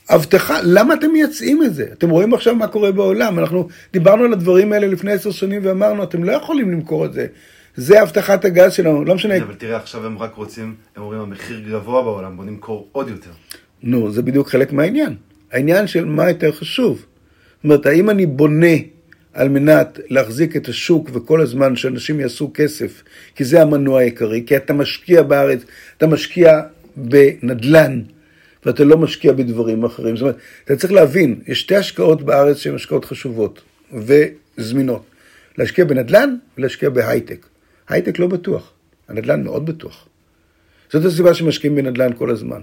הבטחה, למה אתם מייצאים את זה? אתם רואים עכשיו מה קורה בעולם. אנחנו דיברנו על הדברים האלה לפני עשר שנים ואמרנו, אתם לא יכולים למכור את זה. זה הבטחת הגז שלנו, לא משנה. אבל תראה, עכשיו הם רק רוצים, הם אומרים, המחיר גבוה בעולם, בוא נמכור עוד יותר. נו, זה בדיוק חלק מהעניין. העניין של מה יותר חשוב. זאת אומרת, האם אני בונה על מנת להחזיק את השוק וכל הזמן שאנשים יעשו כסף, כי זה המנוע העיקרי, כי אתה משקיע בארץ, אתה משקיע בנדלן, ואתה לא משקיע בדברים אחרים. זאת אומרת, אתה צריך להבין, יש שתי השקעות בארץ שהן השקעות חשובות וזמינות. להשקיע בנדלן ולהשקיע בהייטק. הייטק לא בטוח, הנדלן מאוד בטוח. זאת הסיבה שמשקיעים בנדלן כל הזמן.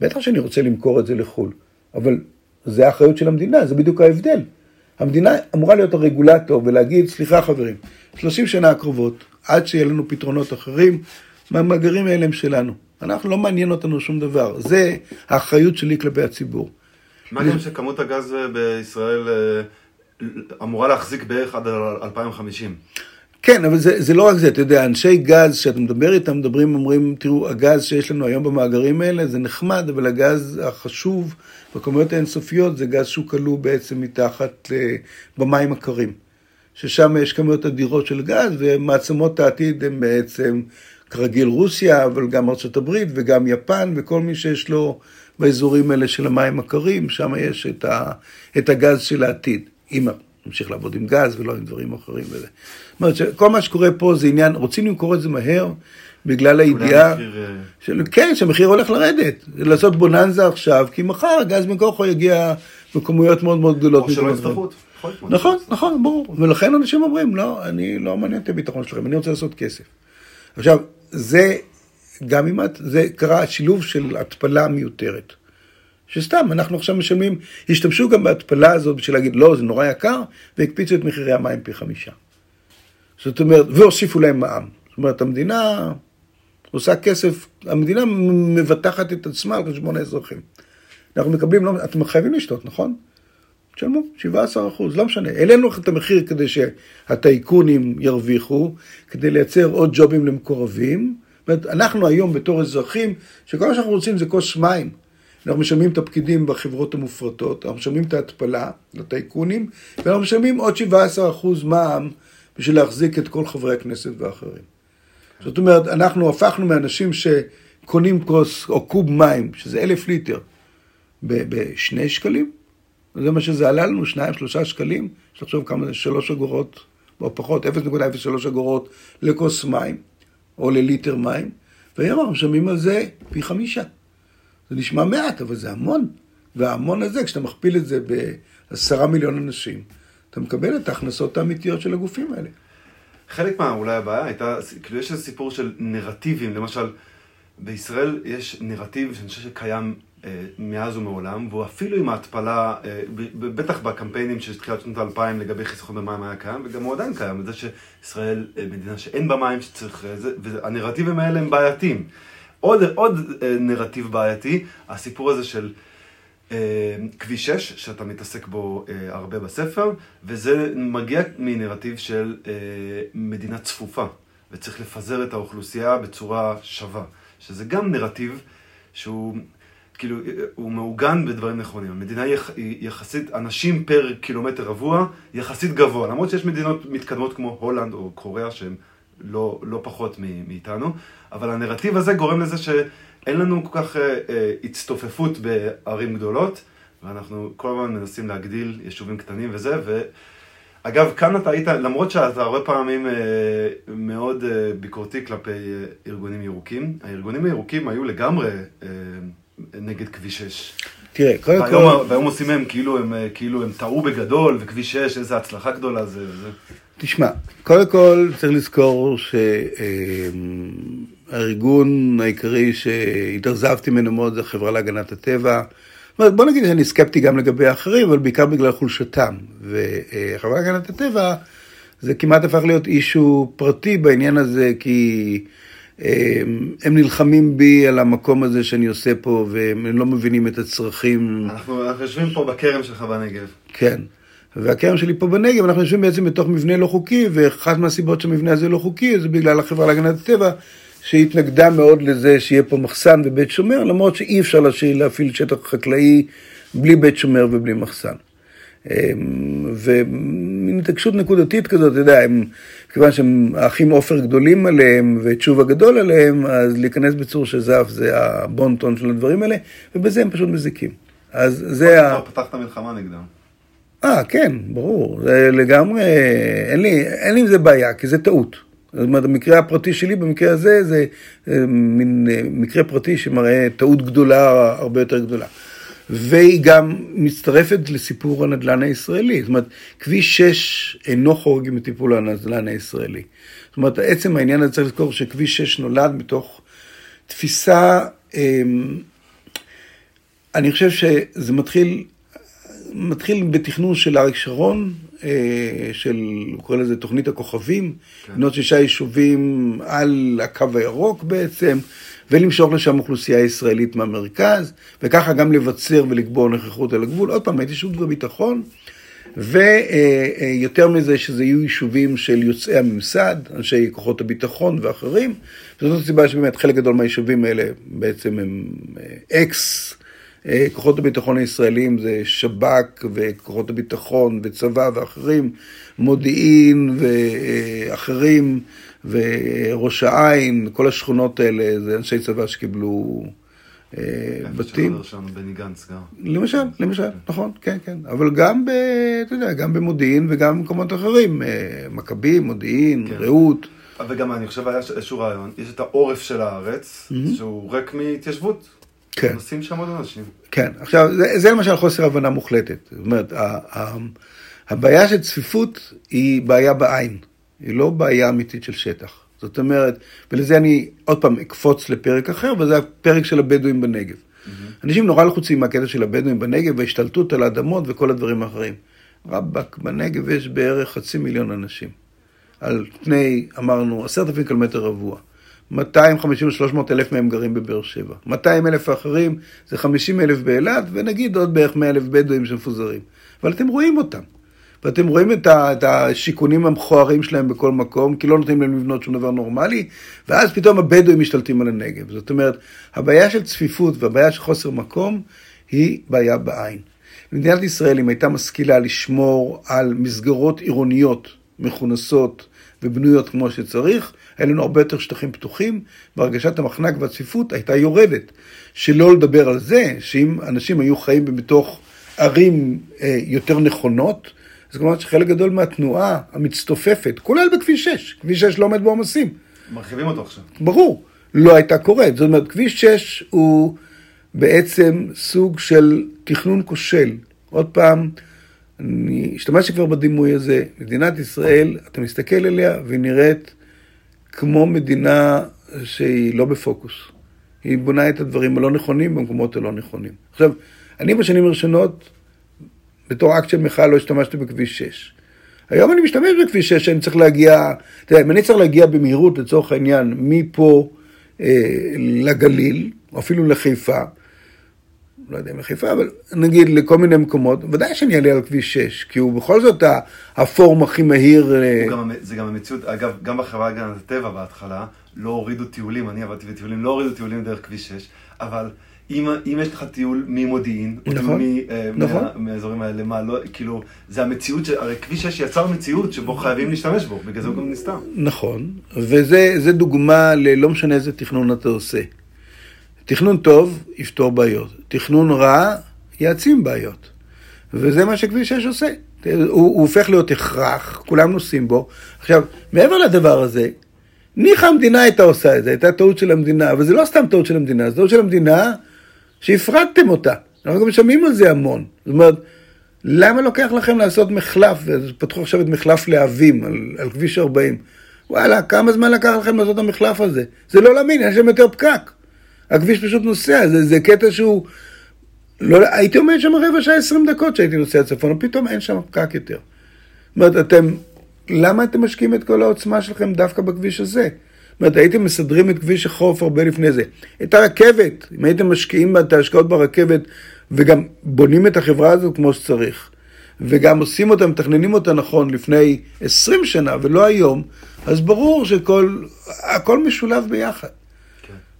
בטח שאני רוצה למכור את זה לחו"ל, אבל זה האחריות של המדינה, זה בדיוק ההבדל. המדינה אמורה להיות הרגולטור ולהגיד, סליחה חברים, 30 שנה הקרובות, עד שיהיה לנו פתרונות אחרים, מהמאגרים האלה הם שלנו. אנחנו, לא מעניין אותנו שום דבר. זה האחריות שלי כלפי הציבור. מה גם שכמות הגז בישראל אה, אמורה להחזיק בערך עד 2050. כן, אבל זה, זה לא רק זה, אתה יודע, אנשי גז, שאתה מדבר איתם, מדברים, אומרים, תראו, הגז שיש לנו היום במאגרים האלה זה נחמד, אבל הגז החשוב בכמויות האינסופיות זה גז שהוא כלוא בעצם מתחת במים הקרים. ששם יש כמויות אדירות של גז, ומעצמות העתיד הן בעצם, כרגיל רוסיה, אבל גם ארה"ב וגם יפן, וכל מי שיש לו באזורים האלה של המים הקרים, שם יש את, ה, את הגז של העתיד. אם נמשיך לעבוד עם גז ולא עם דברים אחרים וזה. זאת אומרת שכל מה שקורה פה זה עניין, רוצים למכור את זה מהר בגלל הידיעה, אה, של, כן, שהמחיר הולך לרדת, לעשות בוננזה עכשיו, כי מחר הגז מכוחו יגיע בכמויות מאוד מאוד גדולות. או שלא יצטרכו נכון, נכון, ברור. ולכן אנשים אומרים, לא, אני לא מעניין את הביטחון שלכם, אני רוצה לעשות כסף. עכשיו, זה, גם אם את, זה קרה שילוב של התפלה מיותרת. שסתם, אנחנו עכשיו משלמים, השתמשו גם בהתפלה הזאת בשביל להגיד, לא, זה נורא יקר, והקפיצו את מחירי המים פי חמישה. זאת אומרת, והוסיפו להם מע"מ. זאת אומרת, המדינה עושה כסף, המדינה מבטחת את עצמה על חשבון האזרחים. אנחנו מקבלים, לא, אתם חייבים לשתות, נכון? תשלמו 17 אחוז, לא משנה. העלינו לך את המחיר כדי שהטייקונים ירוויחו, כדי לייצר עוד ג'ובים למקורבים. זאת אומרת, אנחנו היום בתור אזרחים, שכל מה שאנחנו רוצים זה כוס מים. אנחנו משלמים את הפקידים בחברות המופרטות, אנחנו משלמים את ההתפלה לטייקונים, ואנחנו משלמים עוד 17 אחוז מע"מ בשביל להחזיק את כל חברי הכנסת ואחרים. זאת אומרת, אנחנו הפכנו מאנשים שקונים כוס או קוב מים, שזה אלף ליטר, בשני שקלים, זה מה שזה עלה לנו, שניים, שלושה שקלים, יש לחשוב כמה זה, שלוש אגורות, או פחות, 0.03 אגורות לכוס מים, או לליטר מים, והיום אנחנו משלמים על זה פי חמישה. זה נשמע מעט, אבל זה המון. וההמון הזה, כשאתה מכפיל את זה בעשרה מיליון אנשים, אתה מקבל את ההכנסות האמיתיות של הגופים האלה. חלק מה, אולי הבעיה הייתה, כאילו יש איזה סיפור של נרטיבים, למשל, בישראל יש נרטיב שאני חושב שקיים אה, מאז ומעולם, והוא אפילו עם ההתפלה, אה, בטח בקמפיינים של תחילת שנות האלפיים לגבי חיסכון במים היה קיים, וגם הוא עדיין קיים, זה שישראל אה, מדינה שאין בה מים שצריך, והנרטיבים האלה הם בעייתיים. עוד, עוד נרטיב בעייתי, הסיפור הזה של כביש 6, שאתה מתעסק בו הרבה בספר, וזה מגיע מנרטיב של מדינה צפופה, וצריך לפזר את האוכלוסייה בצורה שווה, שזה גם נרטיב שהוא כאילו, הוא מעוגן בדברים נכונים. המדינה היא יחסית, אנשים פר קילומטר רבוע, יחסית גבוה. למרות שיש מדינות מתקדמות כמו הולנד או קוריאה, שהן לא, לא פחות מאיתנו, אבל הנרטיב הזה גורם לזה שאין לנו כל כך אה, אה, הצטופפות בערים גדולות, ואנחנו כל הזמן מנסים להגדיל יישובים קטנים וזה, ו... אגב, כאן אתה היית, למרות שאתה הרבה פעמים אה, מאוד אה, ביקורתי כלפי אה, ארגונים ירוקים, הארגונים הירוקים היו לגמרי אה, נגד כביש 6. תראה, קודם כל... והיום עושים מהם כאילו הם, כאילו הם טעו בגדול, וכביש 6, איזה הצלחה גדולה זה. זה. תשמע, קודם כל צריך לזכור שהארגון העיקרי שהתאכזבתי ממנו מאוד זה החברה להגנת הטבע. בוא נגיד שאני סקפטי גם לגבי האחרים, אבל בעיקר בגלל חולשתם. וחברה להגנת הטבע זה כמעט הפך להיות אישו פרטי בעניין הזה, כי... הם נלחמים בי על המקום הזה שאני עושה פה, והם לא מבינים את הצרכים. אנחנו, אנחנו יושבים פה בכרם שלך בנגב. כן. והכרם שלי פה בנגב, אנחנו יושבים בעצם בתוך מבנה לא חוקי, ואחת מהסיבות שהמבנה הזה לא חוקי, זה בגלל החברה להגנת הטבע, שהתנגדה מאוד לזה שיהיה פה מחסן ובית שומר, למרות שאי אפשר להפעיל שטח חקלאי בלי בית שומר ובלי מחסן. אמ, ומין התעקשות נקודתית כזאת, אתה יודע, הם, כיוון שהם האחים עופר גדולים עליהם ותשובה גדול עליהם, אז להיכנס בצור של זף זה הבונטון של הדברים האלה, ובזה הם פשוט מזיקים. אז זה ה... פתחת מלחמה נגדם. אה, כן, ברור. זה לגמרי, אין לי, אין לי עם זה בעיה, כי זה טעות. זאת אומרת, המקרה הפרטי שלי במקרה הזה זה מין אה, מקרה פרטי שמראה טעות גדולה, הרבה יותר גדולה. והיא גם מצטרפת לסיפור הנדל"ן הישראלי. זאת אומרת, כביש 6 אינו חורג מטיפול הנדל"ן הישראלי. זאת אומרת, עצם העניין הזה צריך לזכור שכביש 6 נולד מתוך תפיסה, אמ, אני חושב שזה מתחיל, מתחיל בתכנון של אריק שרון, אה, של, הוא קורא לזה תוכנית הכוכבים. לבנות כן. שישה יישובים על הקו הירוק בעצם. ולמשוך לשם אוכלוסייה ישראלית מהמרכז, וככה גם לבצר ולקבוע נוכחות על הגבול. עוד פעם, הייתי שירות בביטחון, ויותר מזה שזה יהיו יישובים של יוצאי הממסד, אנשי כוחות הביטחון ואחרים. וזאת הסיבה שבאמת חלק גדול מהיישובים האלה בעצם הם אה, אקס. אה, כוחות הביטחון הישראלים זה שב"כ וכוחות הביטחון וצבא ואחרים, מודיעין ואחרים, וראש העין, כל השכונות האלה, זה אנשי צבא שקיבלו אה, בתים. בני גנץ גם. למשל, למשל, נכון, כן, כן. אבל גם, ב, אתה יודע, גם במודיעין וגם במקומות אחרים, אה, מכבים, מודיעין, כן. רעות. וגם אני חושב היה איזשהו רעיון, יש את העורף של הארץ, mm-hmm. שהוא ריק מהתיישבות. כן. נוסעים שם עוד אנשים. כן, עכשיו, זה, זה למשל חוסר הבנה מוחלטת. זאת אומרת, הבעיה של צפיפות היא בעיה בעין. היא לא בעיה אמיתית של שטח. זאת אומרת, ולזה אני עוד פעם אקפוץ לפרק אחר, וזה הפרק של הבדואים בנגב. Mm-hmm. אנשים נורא לחוצים מהקטע של הבדואים בנגב וההשתלטות על האדמות וכל הדברים האחרים. רבאק, בנגב יש בערך חצי מיליון אנשים. על פני, אמרנו, עשרת אלפים קילומטר רבוע. 250 300 אלף מהם גרים בבאר שבע. 200 אלף האחרים זה 50 אלף באילת, ונגיד עוד בערך 100 אלף בדואים שמפוזרים. אבל אתם רואים אותם. ואתם רואים את, ה, את השיכונים המכוערים שלהם בכל מקום, כי לא נותנים להם לבנות שום דבר נורמלי, ואז פתאום הבדואים משתלטים על הנגב. זאת אומרת, הבעיה של צפיפות והבעיה של חוסר מקום היא בעיה בעין. מדינת ישראל, אם הייתה משכילה לשמור על מסגרות עירוניות מכונסות ובנויות כמו שצריך, היה לנו הרבה יותר שטחים פתוחים, והרגשת המחנק והצפיפות הייתה יורדת. שלא לדבר על זה, שאם אנשים היו חיים בתוך ערים אה, יותר נכונות, זאת אומרת שחלק גדול מהתנועה המצטופפת, כולל בכביש 6, כביש 6 לא עומד בעומסים. מרחיבים אותו עכשיו. ברור, לא הייתה קורית. זאת אומרת, כביש 6 הוא בעצם סוג של תכנון כושל. עוד פעם, אני השתמשתי כבר בדימוי הזה, מדינת ישראל, אתה מסתכל עליה והיא נראית כמו מדינה שהיא לא בפוקוס. היא בונה את הדברים הלא נכונים במקומות הלא נכונים. עכשיו, אני בשנים הראשונות בתור אקט של מחאה לא השתמשתי בכביש 6. היום אני משתמש בכביש 6, אני צריך להגיע, תראה, אם אני צריך להגיע במהירות לצורך העניין מפה אה, לגליל, או אפילו לחיפה, לא יודע אם לחיפה, אבל נגיד לכל מיני מקומות, ודאי שאני אעלה על כביש 6, כי הוא בכל זאת הפורום הכי מהיר. אה, גם, זה גם המציאות, אגב, גם בחברה להגנת הטבע בהתחלה, לא הורידו טיולים, אני עבדתי בטיולים, לא הורידו טיולים דרך כביש 6, אבל... אם, אם יש לך טיול ממודיעין, נכון, או אה, נכון. מהאזורים האלה, מה, לא, כאילו, זה המציאות, ש... הרי כביש 6 יצר מציאות שבו חייבים להשתמש בו, בגלל זה הוא גם נסתם. נכון, וזה דוגמה ללא משנה איזה תכנון אתה עושה. תכנון טוב יפתור בעיות, תכנון רע יעצים בעיות. וזה מה שכביש 6 עושה. הוא, הוא הופך להיות הכרח, כולם נוסעים בו. עכשיו, מעבר לדבר הזה, ניחא המדינה הייתה עושה את זה, הייתה טעות של המדינה, אבל זה לא סתם טעות של המדינה, זה טעות של המדינה שהפרדתם אותה. אנחנו גם שומעים על זה המון. זאת אומרת, למה לוקח לכם לעשות מחלף, פתחו עכשיו את מחלף להבים על, על כביש 40. וואלה, כמה זמן לקח לכם לעשות את המחלף הזה? זה לא להאמין, יש שם יותר פקק. הכביש פשוט נוסע, זה, זה קטע שהוא... לא, הייתי עומד שם רבע שעה, עשרים דקות שהייתי נוסע צפון, פתאום אין שם פקק יותר. זאת אומרת, אתם, למה אתם משקיעים את כל העוצמה שלכם דווקא בכביש הזה? זאת אומרת, הייתם מסדרים את כביש החוף הרבה לפני זה. את הרכבת, אם הייתם משקיעים את ההשקעות ברכבת וגם בונים את החברה הזאת כמו שצריך, וגם עושים אותה, מתכננים אותה נכון לפני 20 שנה ולא היום, אז ברור שכל, הכל משולב ביחד.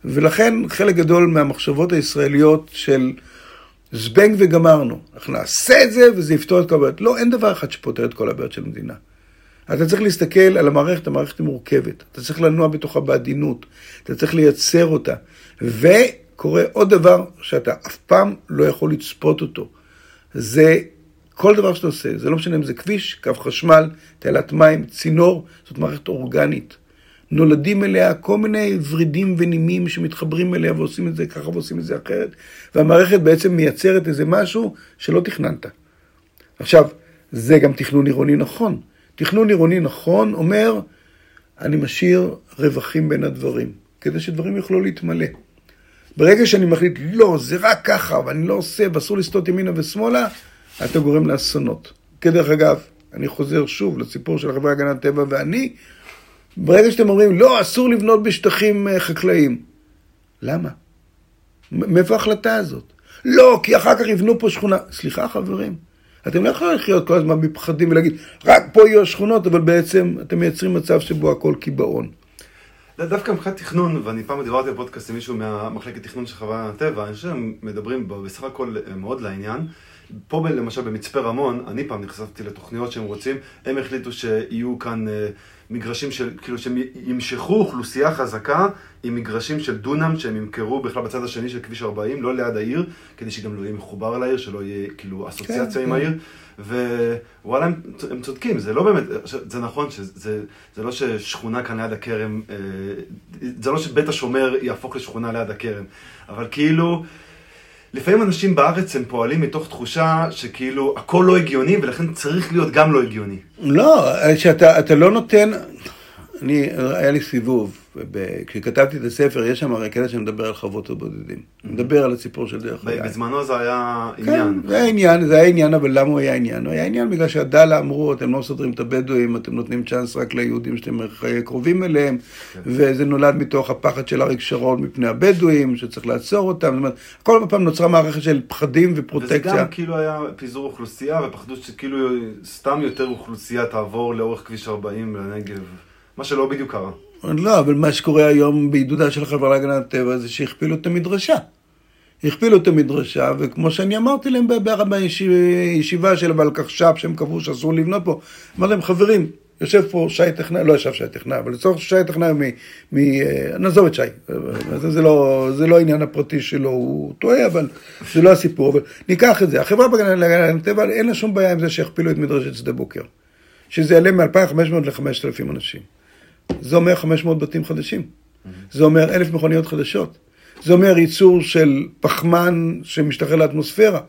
כן. ולכן חלק גדול מהמחשבות הישראליות של זבנג וגמרנו, אנחנו נעשה את זה וזה יפתור את כל הבעיות. לא, אין דבר אחד שפותר את כל הבעיות של המדינה. אתה צריך להסתכל על המערכת, המערכת היא מורכבת. אתה צריך לנוע בתוכה בעדינות, אתה צריך לייצר אותה. וקורה עוד דבר שאתה אף פעם לא יכול לצפות אותו. זה כל דבר שאתה עושה, זה לא משנה אם זה כביש, קו חשמל, תעלת מים, צינור, זאת מערכת אורגנית. נולדים אליה כל מיני ורידים ונימים שמתחברים אליה ועושים את זה ככה ועושים את זה אחרת, והמערכת בעצם מייצרת איזה משהו שלא תכננת. עכשיו, זה גם תכנון עירוני נכון. תכנון עירוני נכון אומר, אני משאיר רווחים בין הדברים, כדי שדברים יוכלו להתמלא. ברגע שאני מחליט, לא, זה רק ככה, ואני לא עושה, ואסור לסטות ימינה ושמאלה, אתה גורם לאסונות. כדרך אגב, אני חוזר שוב לסיפור של החברה להגנת טבע ואני, ברגע שאתם אומרים, לא, אסור לבנות בשטחים אה, חקלאיים. למה? מאיפה ההחלטה הזאת? לא, כי אחר כך יבנו פה שכונה. סליחה, חברים, אתם לא יכולים לחיות כל הזמן בפחדים ולהגיד, רק פה יהיו השכונות, אבל בעצם אתם מייצרים מצב שבו הכל קיבעון. דווקא מבחינת תכנון, ואני פעם דיברתי בפודקאסט עם מישהו מהמחלקת תכנון של חברה הטבע, אני חושב שהם מדברים בסך הכל אה, מאוד לעניין. פה למשל במצפה רמון, אני פעם נחשפתי לתוכניות שהם רוצים, הם החליטו שיהיו כאן אה, מגרשים של, כאילו שהם ימשכו אוכלוסייה חזקה עם מגרשים של דונם שהם ימכרו בכלל בצד השני של כביש 40, לא ליד העיר, כדי שגם לא יהיה מחובר לעיר, שלא יהיה כאילו אסוציאציה כן, עם כן. העיר. ווואלה, הם, הם צודקים, זה לא באמת, זה נכון שזה זה לא ששכונה כאן ליד הכרם, אה, זה לא שבית השומר יהפוך לשכונה ליד הכרם, אבל כאילו... לפעמים אנשים בארץ הם פועלים מתוך תחושה שכאילו הכל לא הגיוני ולכן צריך להיות גם לא הגיוני. לא, שאתה לא נותן, אני, היה לי סיבוב, כשכתבתי את הספר, יש שם הרי קטע שמדבר על חוות הבודדים. מדבר על הסיפור של דרך ב- בזמנו זה היה כן, עניין. זה היה עניין, זה היה עניין, אבל למה הוא היה עניין? הוא היה עניין בגלל שעדאלה אמרו, אתם לא מסדרים את הבדואים, אתם נותנים צ'אנס רק ליהודים שאתם קרובים אליהם, כן. וזה נולד מתוך הפחד של אריק שרון מפני הבדואים, שצריך לעצור אותם, זאת אומרת, כל פעם נוצרה מערכת של פחדים וזה ופרוטקציה. גם כאילו היה פיזור אוכלוסייה, ופחדו שכאילו סתם יותר אוכלוסייה תעבור לאורך כביש 40 לנגב, מה שלא בדיוק קרה. לא, אבל מה שקורה היום בעידודה של החברה להגנת הטבע זה שהכפילו את המדרשה. הכפילו את המדרשה, וכמו שאני אמרתי להם בישיבה של הוולקחש"פ, שהם קבעו שאסור לבנות פה, אמרתי להם, חברים, יושב פה שי טכנאי, לא ישב שי טכנאי, אבל לצורך שי טכנאי מ... מ אה, נעזוב את שי, זה, זה, לא, זה לא העניין הפרטי שלו, הוא טועה, אבל זה לא הסיפור, אבל ניקח את זה. החברה להגנת הטבע, אין לה שום בעיה עם זה שיכפילו את מדרשת שדה בוקר. שזה יעלה מ-2,500 ל-5,000 אנשים. זה אומר 500 בתים חדשים. זה אומר אלף מכוניות חדשות. זה אומר ייצור של פחמן שמשתחרר לאטמוספירה.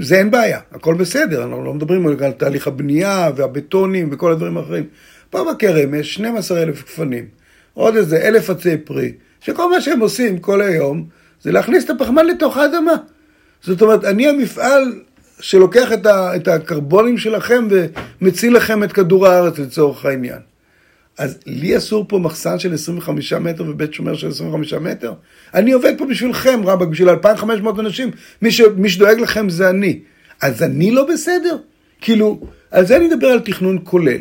זה אין בעיה, הכל בסדר, אנחנו לא מדברים על תהליך הבנייה והבטונים וכל הדברים האחרים. פה בכרם יש 12 אלף גפנים, עוד איזה אלף עצי פרי, שכל מה שהם עושים כל היום זה להכניס את הפחמן לתוך האדמה. זאת אומרת, אני המפעל שלוקח את, ה, את הקרבונים שלכם ומציל לכם את כדור הארץ לצורך העניין. אז לי אסור פה מחסן של 25 מטר ובית שומר של 25 מטר? אני עובד פה בשבילכם, רבאק, בשביל 2,500 אנשים. מי, ש, מי שדואג לכם זה אני. אז אני לא בסדר? כאילו, על זה אני מדבר על תכנון כולל.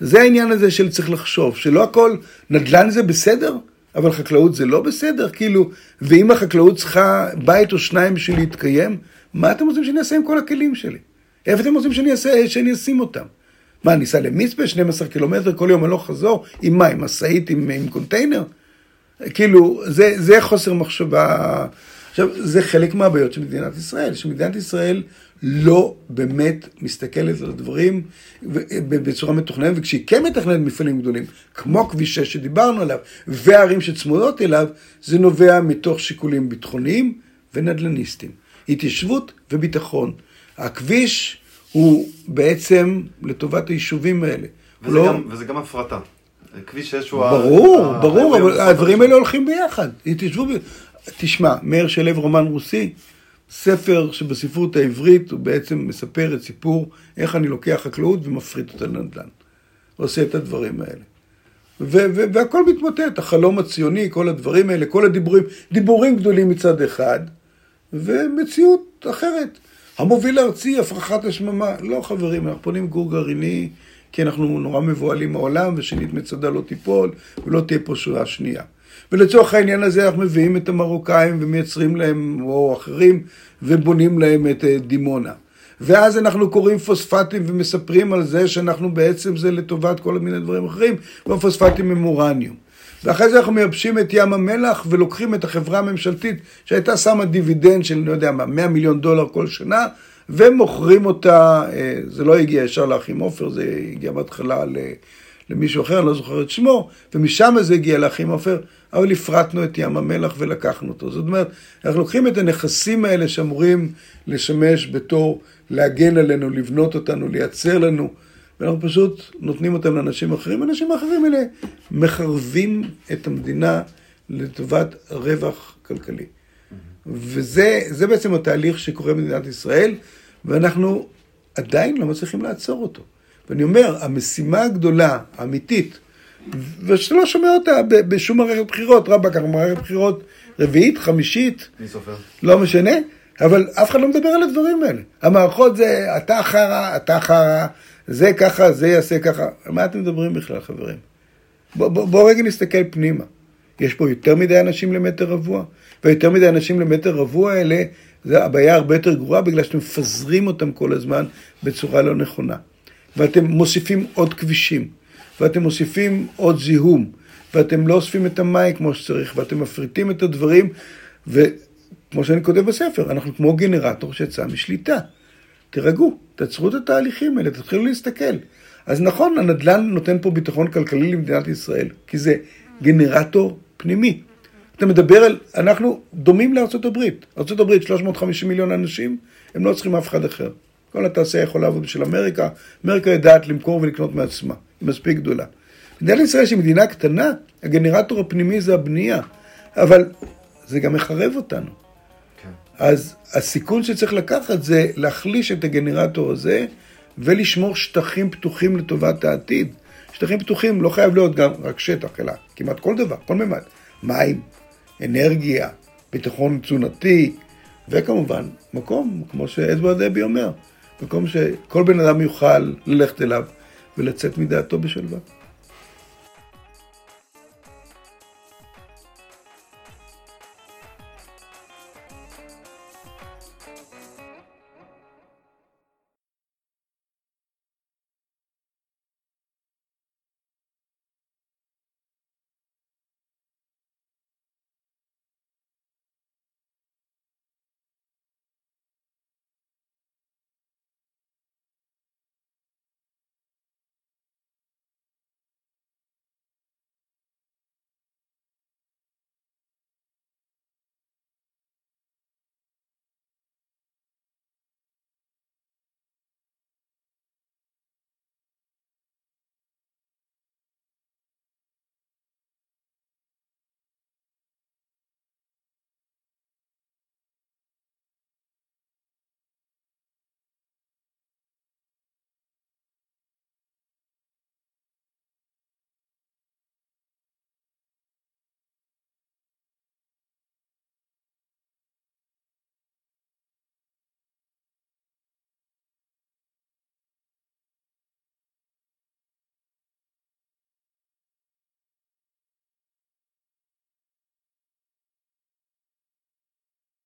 זה העניין הזה של צריך לחשוב, שלא הכל, נדל"ן זה בסדר, אבל חקלאות זה לא בסדר, כאילו, ואם החקלאות צריכה בית או שניים בשביל להתקיים, מה אתם רוצים שאני אעשה עם כל הכלים שלי? איפה אתם רוצים שאני, אשים אותם? מה, אני אסע למצפה 12 קילומטר כל יום הלוך חזור? עם מה, עם משאית, עם, עם קונטיינר? כאילו, זה, זה חוסר מחשבה. עכשיו, זה חלק מהבעיות של מדינת ישראל, שמדינת ישראל לא באמת מסתכלת על הדברים בצורה מתוכננת, וכשהיא כן מתכננת מפעלים גדולים, כמו כביש 6 שדיברנו עליו, והערים שצמודות אליו, זה נובע מתוך שיקולים ביטחוניים ונדל"ניסטיים. התיישבות וביטחון. הכביש הוא בעצם לטובת היישובים האלה. וזה, לא... גם, וזה גם הפרטה. כביש 6 הוא... ברור, ה- ברור, ה- אבל הדברים האלה הולכים ביחד. התיישבו ב... תשמע, מאיר שלו רומן רוסי, ספר שבספרות העברית הוא בעצם מספר את סיפור איך אני לוקח חקלאות ומפריט אותה לנדל"ן. עושה את הדברים האלה. ו- ו- והכל מתמוטט, החלום הציוני, כל הדברים האלה, כל הדיבורים, דיבורים גדולים מצד אחד, ומציאות אחרת. המוביל הארצי, הפרחת השממה, לא חברים, אנחנו פונים גור גרעיני, כי אנחנו נורא מבוהלים מהעולם, ושנית מצדה לא תיפול, ולא תהיה פה שואה שנייה. ולצורך העניין הזה אנחנו מביאים את המרוקאים ומייצרים להם, או אחרים, ובונים להם את אה, דימונה. ואז אנחנו קוראים פוספטים ומספרים על זה שאנחנו בעצם זה לטובת כל מיני דברים אחרים, והפוספטים הם אורניום. ואחרי זה אנחנו מייבשים את ים המלח ולוקחים את החברה הממשלתית שהייתה שמה דיבידנד של, לא יודע מה, 100 מיליון דולר כל שנה, ומוכרים אותה, אה, זה לא הגיע ישר לאחים עופר, זה הגיע בהתחלה למישהו אחר, אני לא זוכר את שמו, ומשם זה הגיע לאחים עופר, אבל הפרטנו את ים המלח ולקחנו אותו. זאת אומרת, אנחנו לוקחים את הנכסים האלה שאמורים לשמש בתור להגן עלינו, לבנות אותנו, לייצר לנו, ואנחנו פשוט נותנים אותם לאנשים אחרים. האנשים האחרים האלה מחרבים את המדינה לטובת רווח כלכלי. וזה זה בעצם התהליך שקורה במדינת ישראל, ואנחנו עדיין לא מצליחים לעצור אותו. ואני אומר, המשימה הגדולה, האמיתית, ושאתה לא שומע אותה בשום מערכת בחירות, רבאק, אנחנו מערכת בחירות רביעית, חמישית, מי סופר? לא משנה, אבל אף אחד לא מדבר על הדברים האלה. המערכות זה אתה חרא, אתה חרא, זה ככה, זה יעשה ככה. על מה אתם מדברים בכלל, חברים? בואו בוא, בוא רגע נסתכל פנימה. יש פה יותר מדי אנשים למטר רבוע, ויותר מדי אנשים למטר רבוע האלה, זה הבעיה הרבה יותר גרועה בגלל שאתם מפזרים אותם כל הזמן בצורה לא נכונה. ואתם מוסיפים עוד כבישים, ואתם מוסיפים עוד זיהום, ואתם לא אוספים את המים כמו שצריך, ואתם מפריטים את הדברים, וכמו שאני כותב בספר, אנחנו כמו גנרטור שיצא משליטה. תירגעו, תעצרו את התהליכים האלה, תתחילו להסתכל. אז נכון, הנדל"ן נותן פה ביטחון כלכלי למדינת ישראל, כי זה גנרטור פנימי. אתה מדבר על, אנחנו דומים לארצות הברית. ארצות הברית, 350 מיליון אנשים, הם לא צריכים אף אחד אחר. כל התעשייה יכולה לעבוד בשביל אמריקה, אמריקה יודעת למכור ולקנות מעצמה, היא מספיק גדולה. מדינת ישראל שהיא מדינה קטנה, הגנרטור הפנימי זה הבנייה, אבל זה גם מחרב אותנו. אז הסיכון שצריך לקחת זה להחליש את הגנרטור הזה ולשמור שטחים פתוחים לטובת העתיד. שטחים פתוחים לא חייב להיות גם רק שטח, אלא כמעט כל דבר, כל מימד. מים, אנרגיה, ביטחון תזונתי, וכמובן, מקום, כמו שאדוארד דבי אומר, מקום שכל בן אדם יוכל ללכת אליו ולצאת מדעתו בשלווה.